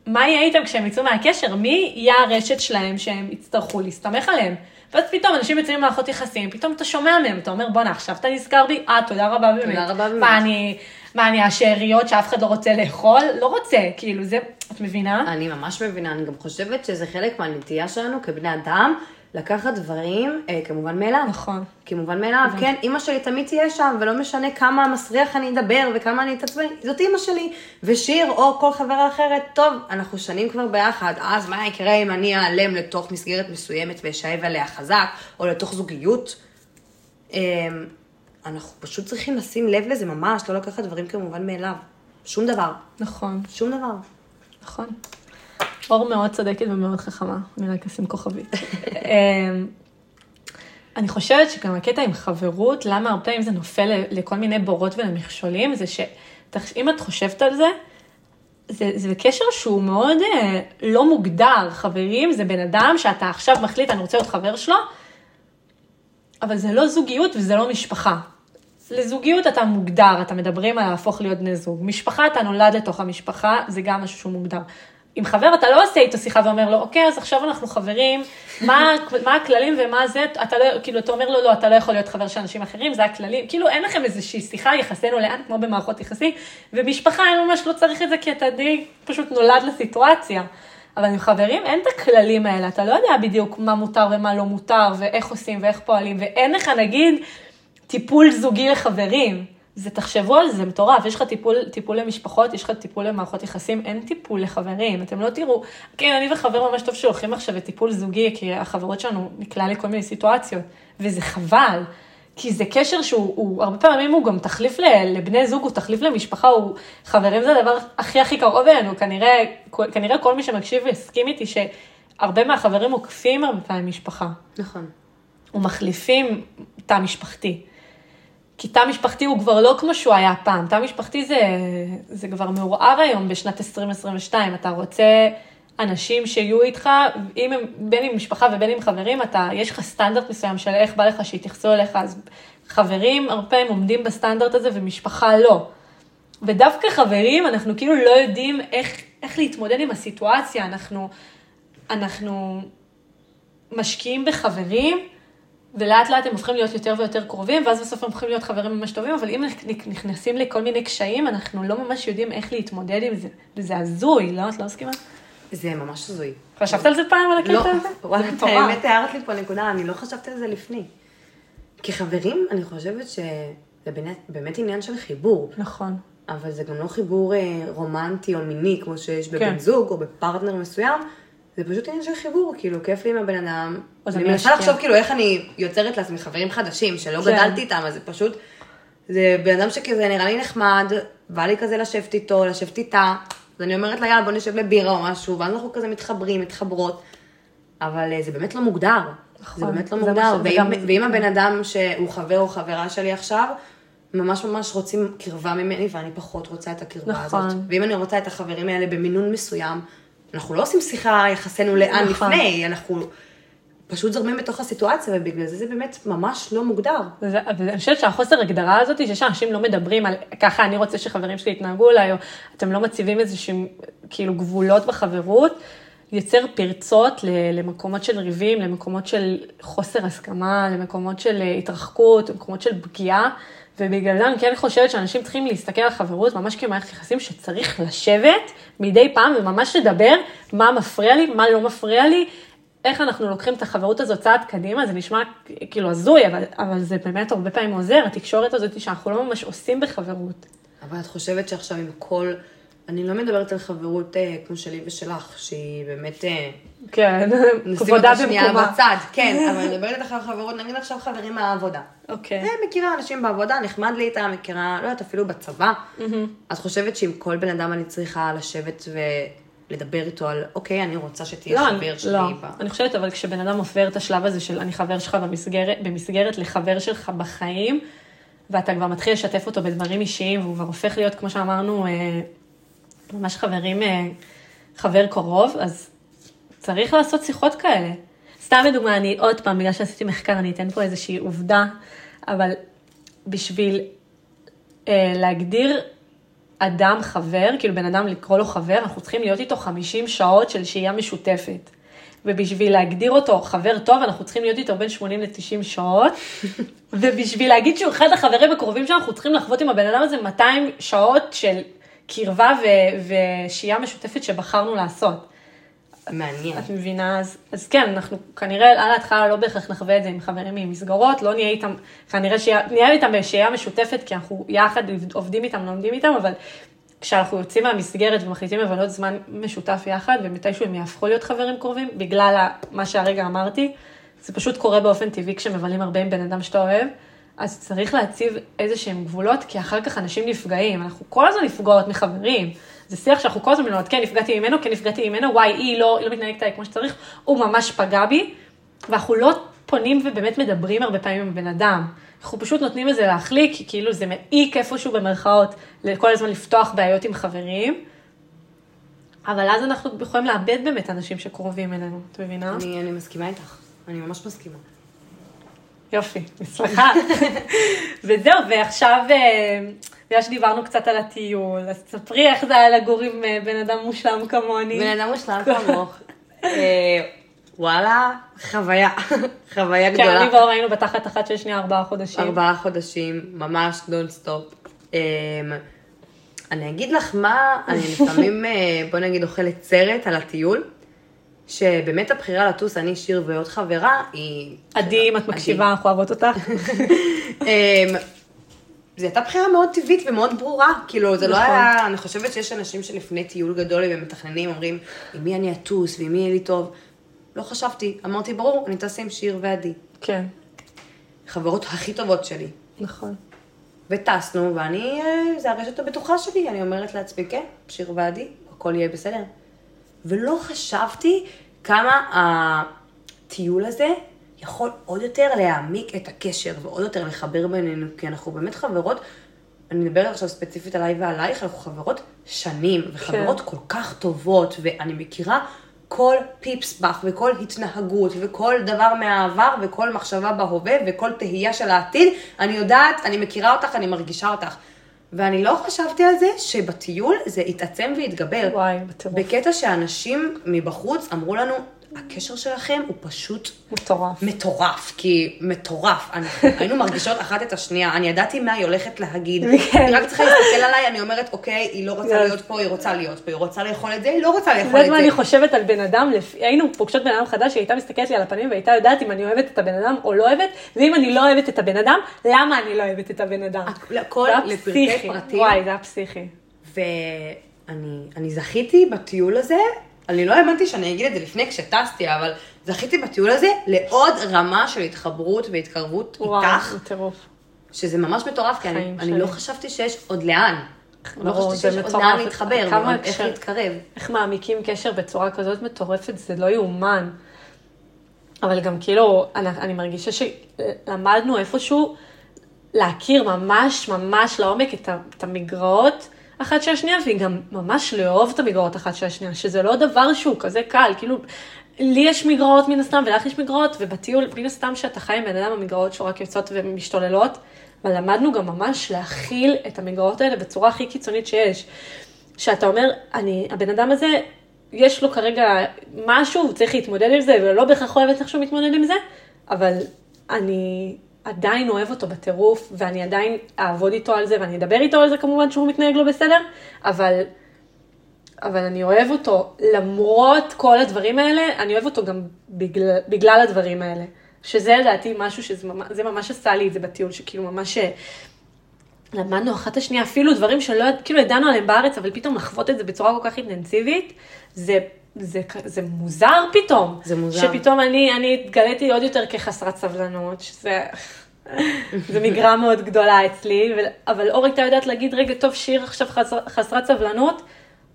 מה יהיה איתם כשהם יצאו מהקשר? מי יהיה הרשת שלהם שהם יצטרכו להסתמך עליהם? ואז פתאום אנשים יוצאים למערכות יחסים, פתאום אתה שומע מהם, אתה אומר, בואנה, עכשיו אתה נזכר בי? אה, תודה רבה באמת. רבה באמת. מה, אני, מה, אני השאריות שאף אחד לא רוצה לאכול? לא רוצה, כאילו, זה, את מבינה? אני ממש מבינה, אני גם חושבת שזה חלק מהנטייה שלנו כבני אדם, לקחת דברים אה, כמובן מאליו. נכון. כמובן מאליו, כן, אימא שלי תמיד תהיה שם, ולא משנה כמה מסריח אני אדבר וכמה אני אתעצבן, זאת אימא שלי. ושיר או כל חברה אחרת, טוב, אנחנו שנים כבר ביחד, אז מה יקרה אם אני אעלם לתוך מסגרת מסוימת ואשאב עליה חזק, או לתוך זוגיות? אה, אנחנו פשוט צריכים לשים לב לזה ממש, לא לקחת דברים כמובן מאליו. שום דבר, נכון, שום דבר. נכון. אור מאוד צודקת ומאוד חכמה, אני רק אשים כוכבית. אמ, אני חושבת שגם הקטע עם חברות, למה הרבה פעמים זה נופל לכל מיני בורות ולמכשולים, זה שאם את חושבת על זה, זה, זה קשר שהוא מאוד אה, לא מוגדר. חברים זה בן אדם שאתה עכשיו מחליט, אני רוצה להיות חבר שלו, אבל זה לא זוגיות וזה לא משפחה. לזוגיות אתה מוגדר, אתה מדברים על להפוך להיות בני זוג. משפחה, אתה נולד לתוך המשפחה, זה גם משהו שהוא מוגדר. עם חבר אתה לא עושה איתו שיחה ואומר לו, אוקיי, אז עכשיו אנחנו חברים, מה, מה הכללים ומה זה, אתה לא, כאילו, אתה אומר לו, לא, אתה לא יכול להיות חבר של אנשים אחרים, זה הכללים, כאילו, אין לכם איזושהי שיחה, יחסינו לאן, כמו במערכות יחסים, ומשפחה, אני ממש לא צריך את זה, כי אתה די פשוט נולד לסיטואציה. אבל עם חברים אין את הכללים האלה, אתה לא יודע בדיוק מה מותר ומה לא מותר, ואיך עושים ואיך פועלים, ואין לך נגיד טיפול זוגי לחברים. זה, תחשבו על זה, מטורף, יש לך טיפול, טיפול למשפחות, יש לך טיפול למערכות יחסים, אין טיפול לחברים, אתם לא תראו, כן, אני וחבר ממש טוב שהולכים עכשיו לטיפול זוגי, כי החברות שלנו נקלע לכל מיני סיטואציות, וזה חבל, כי זה קשר שהוא, הוא, הרבה פעמים הוא גם תחליף לבני זוג, הוא תחליף למשפחה, הוא, חברים זה הדבר הכי הכי קרוב אלינו, כנראה, כנראה כל מי שמקשיב יסכים איתי שהרבה מהחברים עוקפים הרבה פעמים משפחה. נכון. ומחליפים תא משפחתי. כי תא משפחתי הוא כבר לא כמו שהוא היה פעם, תא משפחתי זה, זה כבר מעורער היום בשנת 2022, אתה רוצה אנשים שיהיו איתך, אם הם, בין עם משפחה ובין עם חברים, אתה, יש לך סטנדרט מסוים של איך בא לך שיתייחסו אליך, אז חברים הרבה פעמים עומדים בסטנדרט הזה ומשפחה לא. ודווקא חברים, אנחנו כאילו לא יודעים איך, איך להתמודד עם הסיטואציה, אנחנו, אנחנו משקיעים בחברים, ולאט לאט הם הופכים להיות יותר ויותר קרובים, ואז בסוף הם הופכים להיות חברים ממש טובים, אבל אם נכנסים לכל מיני קשיים, אנחנו לא ממש יודעים איך להתמודד עם זה. וזה הזוי, לא? את לא מסכימה? זה ממש הזוי. חשבת על זה פעם, על הקטע לא, הזה? וואלה, זה את. האמת הערת לי פה נקודה, אני לא חשבתי על זה לפני. כחברים, אני חושבת שזה באמת, באמת עניין של חיבור, נכון. אבל זה גם לא חיבור אה, רומנטי או מיני, כמו שיש בבן כן. זוג או בפרטנר מסוים, זה פשוט עניין של חיבור, כאילו, כיף לי עם הבן אדם. אני מנסה. לחשוב כאילו איך אני יוצרת לעצמי חברים חדשים, שלא כן. גדלתי איתם, אז זה פשוט, זה בן אדם שכזה נראה לי נחמד, בא לי כזה לשבת איתו, לשבת איתה, אז אני אומרת לה, יאללה, בוא נשב לבירה או משהו, ואז אנחנו כזה מתחברים, מתחברות, אבל אה, זה באמת לא מוגדר. נכון, זה באמת לא זה מוגדר, ואם, ואם הבן אדם שהוא חבר או חברה שלי עכשיו, ממש ממש רוצים קרבה ממני, ואני פחות רוצה את הקרבה נכון. הזאת. ואם אני רוצה את החברים האלה במינון מסוים, אנחנו לא עושים שיחה יחסינו לאן נכון. לפני, אנחנו פשוט זורמים בתוך הסיטואציה, ובגלל זה זה באמת ממש לא מוגדר. ואני חושבת שהחוסר הגדרה הזאת, היא שאנשים לא מדברים על ככה אני רוצה שחברים שלי יתנהגו אליי, או אתם לא מציבים איזשהם כאילו גבולות בחברות, יוצר פרצות למקומות של ריבים, למקומות של חוסר הסכמה, למקומות של אה, התרחקות, למקומות של פגיעה, ובגלל זה אני כן חושבת שאנשים צריכים להסתכל על חברות ממש כמערכת יחסים שצריך לשבת מדי פעם וממש לדבר מה מפריע לי, מה לא מפריע לי, איך אנחנו לוקחים את החברות הזאת צעד קדימה, זה נשמע כאילו הזוי, אבל, אבל זה באמת הרבה פעמים עוזר, התקשורת הזאת שאנחנו לא ממש עושים בחברות. אבל את חושבת שעכשיו עם כל אני לא מדברת על חברות אה, כמו שלי ושלך, שהיא באמת... אה, כן, נשים אותה שנייה. בצד, כן, אבל אני מדברת איתך על חברות, נגיד עכשיו חברים מהעבודה. אוקיי. אה, מכירה אנשים בעבודה, נחמד לי איתם, מכירה, לא יודעת, אפילו בצבא. את חושבת שעם כל בן אדם אני צריכה לשבת ולדבר איתו על, אוקיי, אני רוצה שתהיה לא, חבר שלי. לא. ב- אני חושבת, אבל כשבן אדם עובר את השלב הזה של אני חבר שלך במסגרת, במסגרת לחבר שלך בחיים, ואתה כבר מתחיל לשתף אותו בדברים אישיים, והוא כבר הופך להיות, כמו שאמרנו, אה, ממש חברים, אה, חבר קרוב, אז צריך לעשות שיחות כאלה. סתם לדוגמה, אני עוד פעם, בגלל שעשיתי מחקר, אני אתן פה איזושהי עובדה, אבל בשביל אה, להגדיר אדם חבר, כאילו בן אדם לקרוא לו חבר, אנחנו צריכים להיות איתו 50 שעות של שהייה משותפת. ובשביל להגדיר אותו חבר טוב, אנחנו צריכים להיות איתו בין 80 ל-90 שעות. ובשביל להגיד שהוא אחד החברים הקרובים שלנו, אנחנו צריכים לחוות עם הבן אדם הזה 200 שעות של קרבה ו- ושהייה משותפת שבחרנו לעשות. מעניין. את מבינה? אז, אז כן, אנחנו כנראה על ההתחלה לא בהכרח נחווה את זה עם חברים ממסגרות, לא נהיה איתם, כנראה שנהיה איתם בשהייה משותפת, כי אנחנו יחד עובדים איתם, לומדים איתם, אבל כשאנחנו יוצאים מהמסגרת ומחליטים לבלות זמן משותף יחד, ומתישהו הם יהפכו להיות חברים קרובים, בגלל מה שהרגע אמרתי, זה פשוט קורה באופן טבעי כשמבלים הרבה עם בן אדם שאתה אוהב, אז צריך להציב איזה שהם גבולות, כי אחר כך אנשים נפגעים, אנחנו כל הזמן נפגעות מחברים. זה שיח שאנחנו כל הזמן אומרות, כן, נפגעתי ממנו, כן, נפגעתי ממנו, וואי, היא לא, לא מתנהגת עליי כמו שצריך, הוא ממש פגע בי, ואנחנו לא פונים ובאמת מדברים הרבה פעמים עם בן אדם. אנחנו פשוט נותנים לזה להחליק, כי כאילו זה מעיק איפשהו במרכאות, כל הזמן לפתוח בעיות עם חברים. אבל אז אנחנו יכולים לאבד באמת אנשים שקרובים אלינו, את מבינה? אני אני מסכימה איתך, אני ממש מסכימה. יופי, סליחה. וזהו, ועכשיו, אה, בגלל שדיברנו קצת על הטיול, אז תספרי איך זה היה לגור עם אה, בן אדם מושלם כמוני. בן אדם מושלם כמוך. אה, וואלה, חוויה, חוויה כן, גדולה. אני ואור היינו בתחת אחת של שנייה ארבעה חודשים. ארבעה חודשים, ממש non stop. אני אגיד לך מה, אני לפעמים, אה, בוא נגיד, אוכלת סרט על הטיול, שבאמת הבחירה לטוס, אני, שיר ועוד חברה, היא... עדי, אם את מקשיבה, אנחנו אוהבות אותך. אמ, זו הייתה בחירה מאוד טבעית ומאוד ברורה, כאילו זה לא נכון. היה, אני חושבת שיש אנשים שלפני טיול גדול והם מתכננים, אומרים, עם מי אני אטוס ועם מי יהיה לי טוב. לא חשבתי, אמרתי, ברור, אני טסה עם שיר ועדי. כן, חברות הכי טובות שלי. נכון. וטסנו, ואני, אה, זה הרשת הבטוחה שלי, אני אומרת לעצמי, כן, שיר ועדי, הכל יהיה בסדר. ולא חשבתי כמה הטיול הזה יכול עוד יותר להעמיק את הקשר ועוד יותר לחבר בינינו, כי אנחנו באמת חברות, אני מדברת עכשיו ספציפית עליי ועלייך, אנחנו חברות שנים, וחברות כן. כל כך טובות, ואני מכירה כל פיפס בך, וכל התנהגות, וכל דבר מהעבר, וכל מחשבה בהווה, וכל תהייה של העתיד, אני יודעת, אני מכירה אותך, אני מרגישה אותך. ואני לא חשבתי על זה שבטיול זה התעצם והתגבר. וואי, בטירוף. בקטע שאנשים מבחוץ אמרו לנו, הקשר שלכם הוא פשוט מטורף. מטורף, כי מטורף. אנחנו היינו מרגישות אחת את השנייה, אני ידעתי מה היא הולכת להגיד. כן. היא רק צריכה להסתכל עליי, אני אומרת, אוקיי, היא לא רוצה זה- להיות פה, היא רוצה להיות פה, היא רוצה לאכול את זה, היא לא רוצה לאכול זה את מה זה. אני חושבת על בן אדם, היינו פוגשות בן אדם חדש, היא הייתה מסתכלת לי על הפנים והייתה יודעת אם אני אוהבת את הבן אדם או לא אוהבת, ואם אני לא אוהבת את הבן אדם, למה אני לא אוהבת את הבן אדם. הכל זה לפרטי. פרטים. וואי, זה היה פסיכי. ואני אני זכיתי בטיול הזה, אני לא האמנתי שאני אגיד את זה לפני כשטסתי, אבל זכיתי בטיול הזה לעוד רמה של התחברות והתקרבות וואי, איתך, זה טירוף. שזה ממש מטורף, כי אני, אני. לא חשבתי שיש עוד לאן. לא חשבתי שיש עוד מטורף. לאן להתחבר, איך להתקרב. איך מעמיקים קשר בצורה כזאת מטורפת, זה לא יאומן. אבל גם כאילו, אני, אני מרגישה שלמדנו איפשהו להכיר ממש ממש לעומק את, את המגרעות אחת של השנייה, וגם ממש לאהוב את המגרעות אחת של השנייה, שזה לא דבר שהוא כזה קל, כאילו, לי יש מגרעות מן הסתם, ולך יש מגרעות, ובטיול, מן הסתם שאתה חי עם בן אדם, המגרעות שלו רק יוצאות ומשתוללות, אבל למדנו גם ממש להכיל את המגרעות האלה בצורה הכי קיצונית שיש. שאתה אומר, אני, הבן אדם הזה, יש לו כרגע משהו, הוא צריך להתמודד עם זה, ולא בהכרח אוהבת איך שהוא מתמודד עם זה, אבל אני עדיין אוהב אותו בטירוף, ואני עדיין אעבוד איתו על זה, ואני אדבר איתו על זה כמובן שהוא מתנהג לא בסדר, אבל, אבל אני אוהב אותו למרות כל הדברים האלה, אני אוהב אותו גם בגלל, בגלל הדברים האלה. שזה לדעתי משהו שזה ממש, ממש עשה לי את זה בטיול, שכאילו ממש... למדנו אחת השנייה, אפילו דברים שלא, כאילו ידענו עליהם בארץ, אבל פתאום לחוות את זה בצורה כל כך אינטנסיבית, זה, זה, זה מוזר פתאום. זה מוזר. שפתאום אני, אני התגליתי עוד יותר כחסרת סבלנות, שזה... זה מגרעה מאוד גדולה אצלי, ו... אבל אור הייתה יודעת להגיד, רגע, טוב, שיר עכשיו חסר, חסרת סבלנות,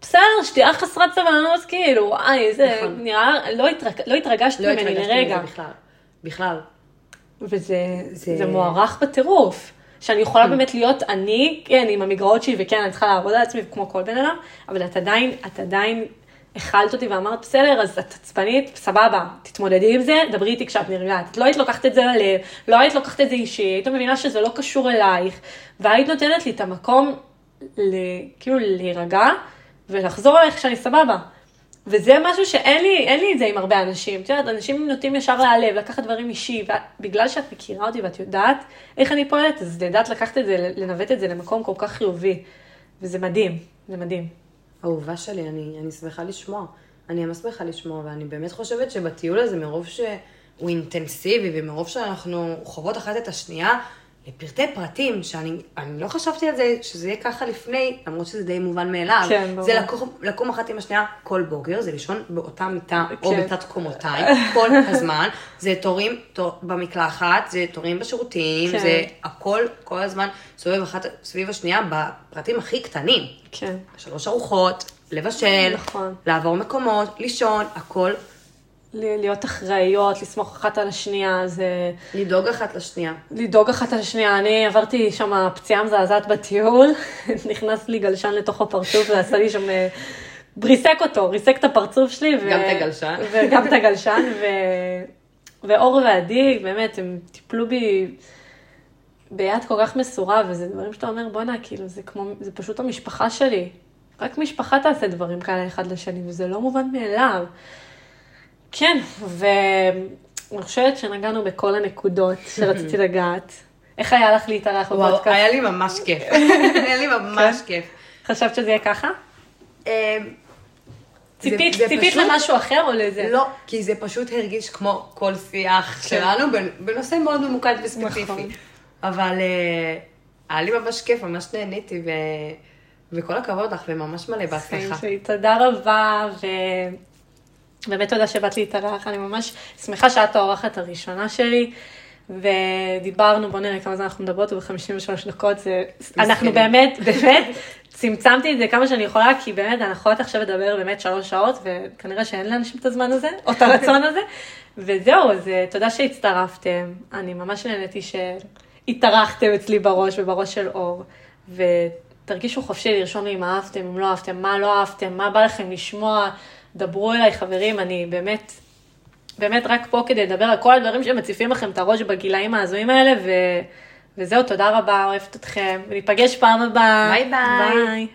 בסדר, שתהיה חסרת סבלנות, כאילו, וואי, זה נכון. נראה, לא, התרג... לא התרגשת לא ממני לרגע. מזה בכלל. בכלל. וזה זה- זה... מוערך בטירוף. שאני יכולה באמת להיות אני, כן, עם המגרעות שלי, וכן, אני צריכה לעבוד על עצמי כמו כל בן אדם, אבל את עדיין, את עדיין הכלת אותי ואמרת, בסדר, אז את עצבנית, סבבה, תתמודדי עם זה, דברי איתי כשאת נרגעת. את לא היית לוקחת את זה ללב, לא היית לוקחת את זה אישי, היית מבינה שזה לא קשור אלייך, והיית נותנת לי את המקום, ל, כאילו, להירגע ולחזור אלייך כשאני סבבה. וזה משהו שאין לי, אין לי את זה עם הרבה אנשים. את יודעת, אנשים נוטים ישר להעלב, לקחת דברים אישי, ובגלל שאת מכירה אותי ואת יודעת איך אני פועלת, אז לדעת לקחת את זה, לנווט את זה למקום כל כך חיובי. וזה מדהים, זה מדהים. אהובה שלי, אני, אני שמחה לשמוע. אני ממש שמחה לשמוע, ואני באמת חושבת שבטיול הזה, מרוב שהוא אינטנסיבי, ומרוב שאנחנו חוות אחת את השנייה, לפרטי פרטים, שאני אני לא חשבתי על זה, שזה יהיה ככה לפני, למרות שזה די מובן מאליו. כן, ברור. זה לקום, לקום אחת עם השנייה כל בוקר, זה לישון באותה מיטה, או כן. בתת קומותיי, כל הזמן. זה תורים תור, במקלחת, זה תורים בשירותים, כן. זה הכל כל הזמן סובב אחת סביב השנייה בפרטים הכי קטנים. כן. שלוש ארוחות, לבשל, נכון. לעבור מקומות, לישון, הכל, להיות אחראיות, לסמוך אחת על השנייה, זה לדאוג אחת לשנייה. לדאוג אחת על השנייה. אני עברתי שם פציעה מזעזעת בטיול, נכנס לי גלשן לתוך הפרצוף ועשה לי שם, אה, ריסק אותו, ריסק את הפרצוף שלי. ו- גם את הגלשן. וגם את הגלשן, ו... ואור ועדי, באמת, הם טיפלו בי ביד כל כך מסורה, וזה דברים שאתה אומר, בואנה, כאילו, זה כמו, זה פשוט המשפחה שלי. רק משפחה תעשה דברים כאלה אחד לשני, וזה לא מובן מאליו. כן, ואני חושבת שנגענו בכל הנקודות שרציתי לגעת. איך היה לך להתארח וואו, בפודקאסט? היה לי ממש כיף. היה לי ממש כן? כיף. חשבת שזה יהיה ככה? אמ, ציפית, זה ציפית פשוט- למשהו אחר או לזה? לא, כי זה פשוט הרגיש כמו כל שיח שלנו בנ- בנושא מאוד ממוקד וספציפי. נכון. אבל אה, היה לי ממש כיף, ממש נהניתי, ו... וכל הכבוד לך, וממש מלא בהצלחה. תודה רבה, ובאמת תודה שבאת להתארח. אני ממש שמחה שאת האורחת הראשונה שלי, ודיברנו, בוא נראה כמה זמן אנחנו מדברות, וב-53 דקות זה... אנחנו באמת, באמת, צמצמתי את זה כמה שאני יכולה, כי באמת, אנחנו יכולות עכשיו לדבר באמת שלוש שעות, וכנראה שאין לאנשים את הזמן הזה, או את הרצון הזה. וזהו, אז אה, תודה שהצטרפתם. אני ממש נהניתי שהתארחתם אצלי בראש ובראש של אור. ותרגישו חופשי לרשום לי אם אהבתם, אם לא אהבתם, מה לא אהבתם, מה בא לכם לשמוע. דברו אליי, חברים, אני באמת, באמת רק פה כדי לדבר על כל הדברים שמציפים לכם את הראש בגילאים ההזויים האלה, ו... וזהו, תודה רבה, אוהבת אתכם, וניפגש פעם הבאה. ביי ביי. ביי.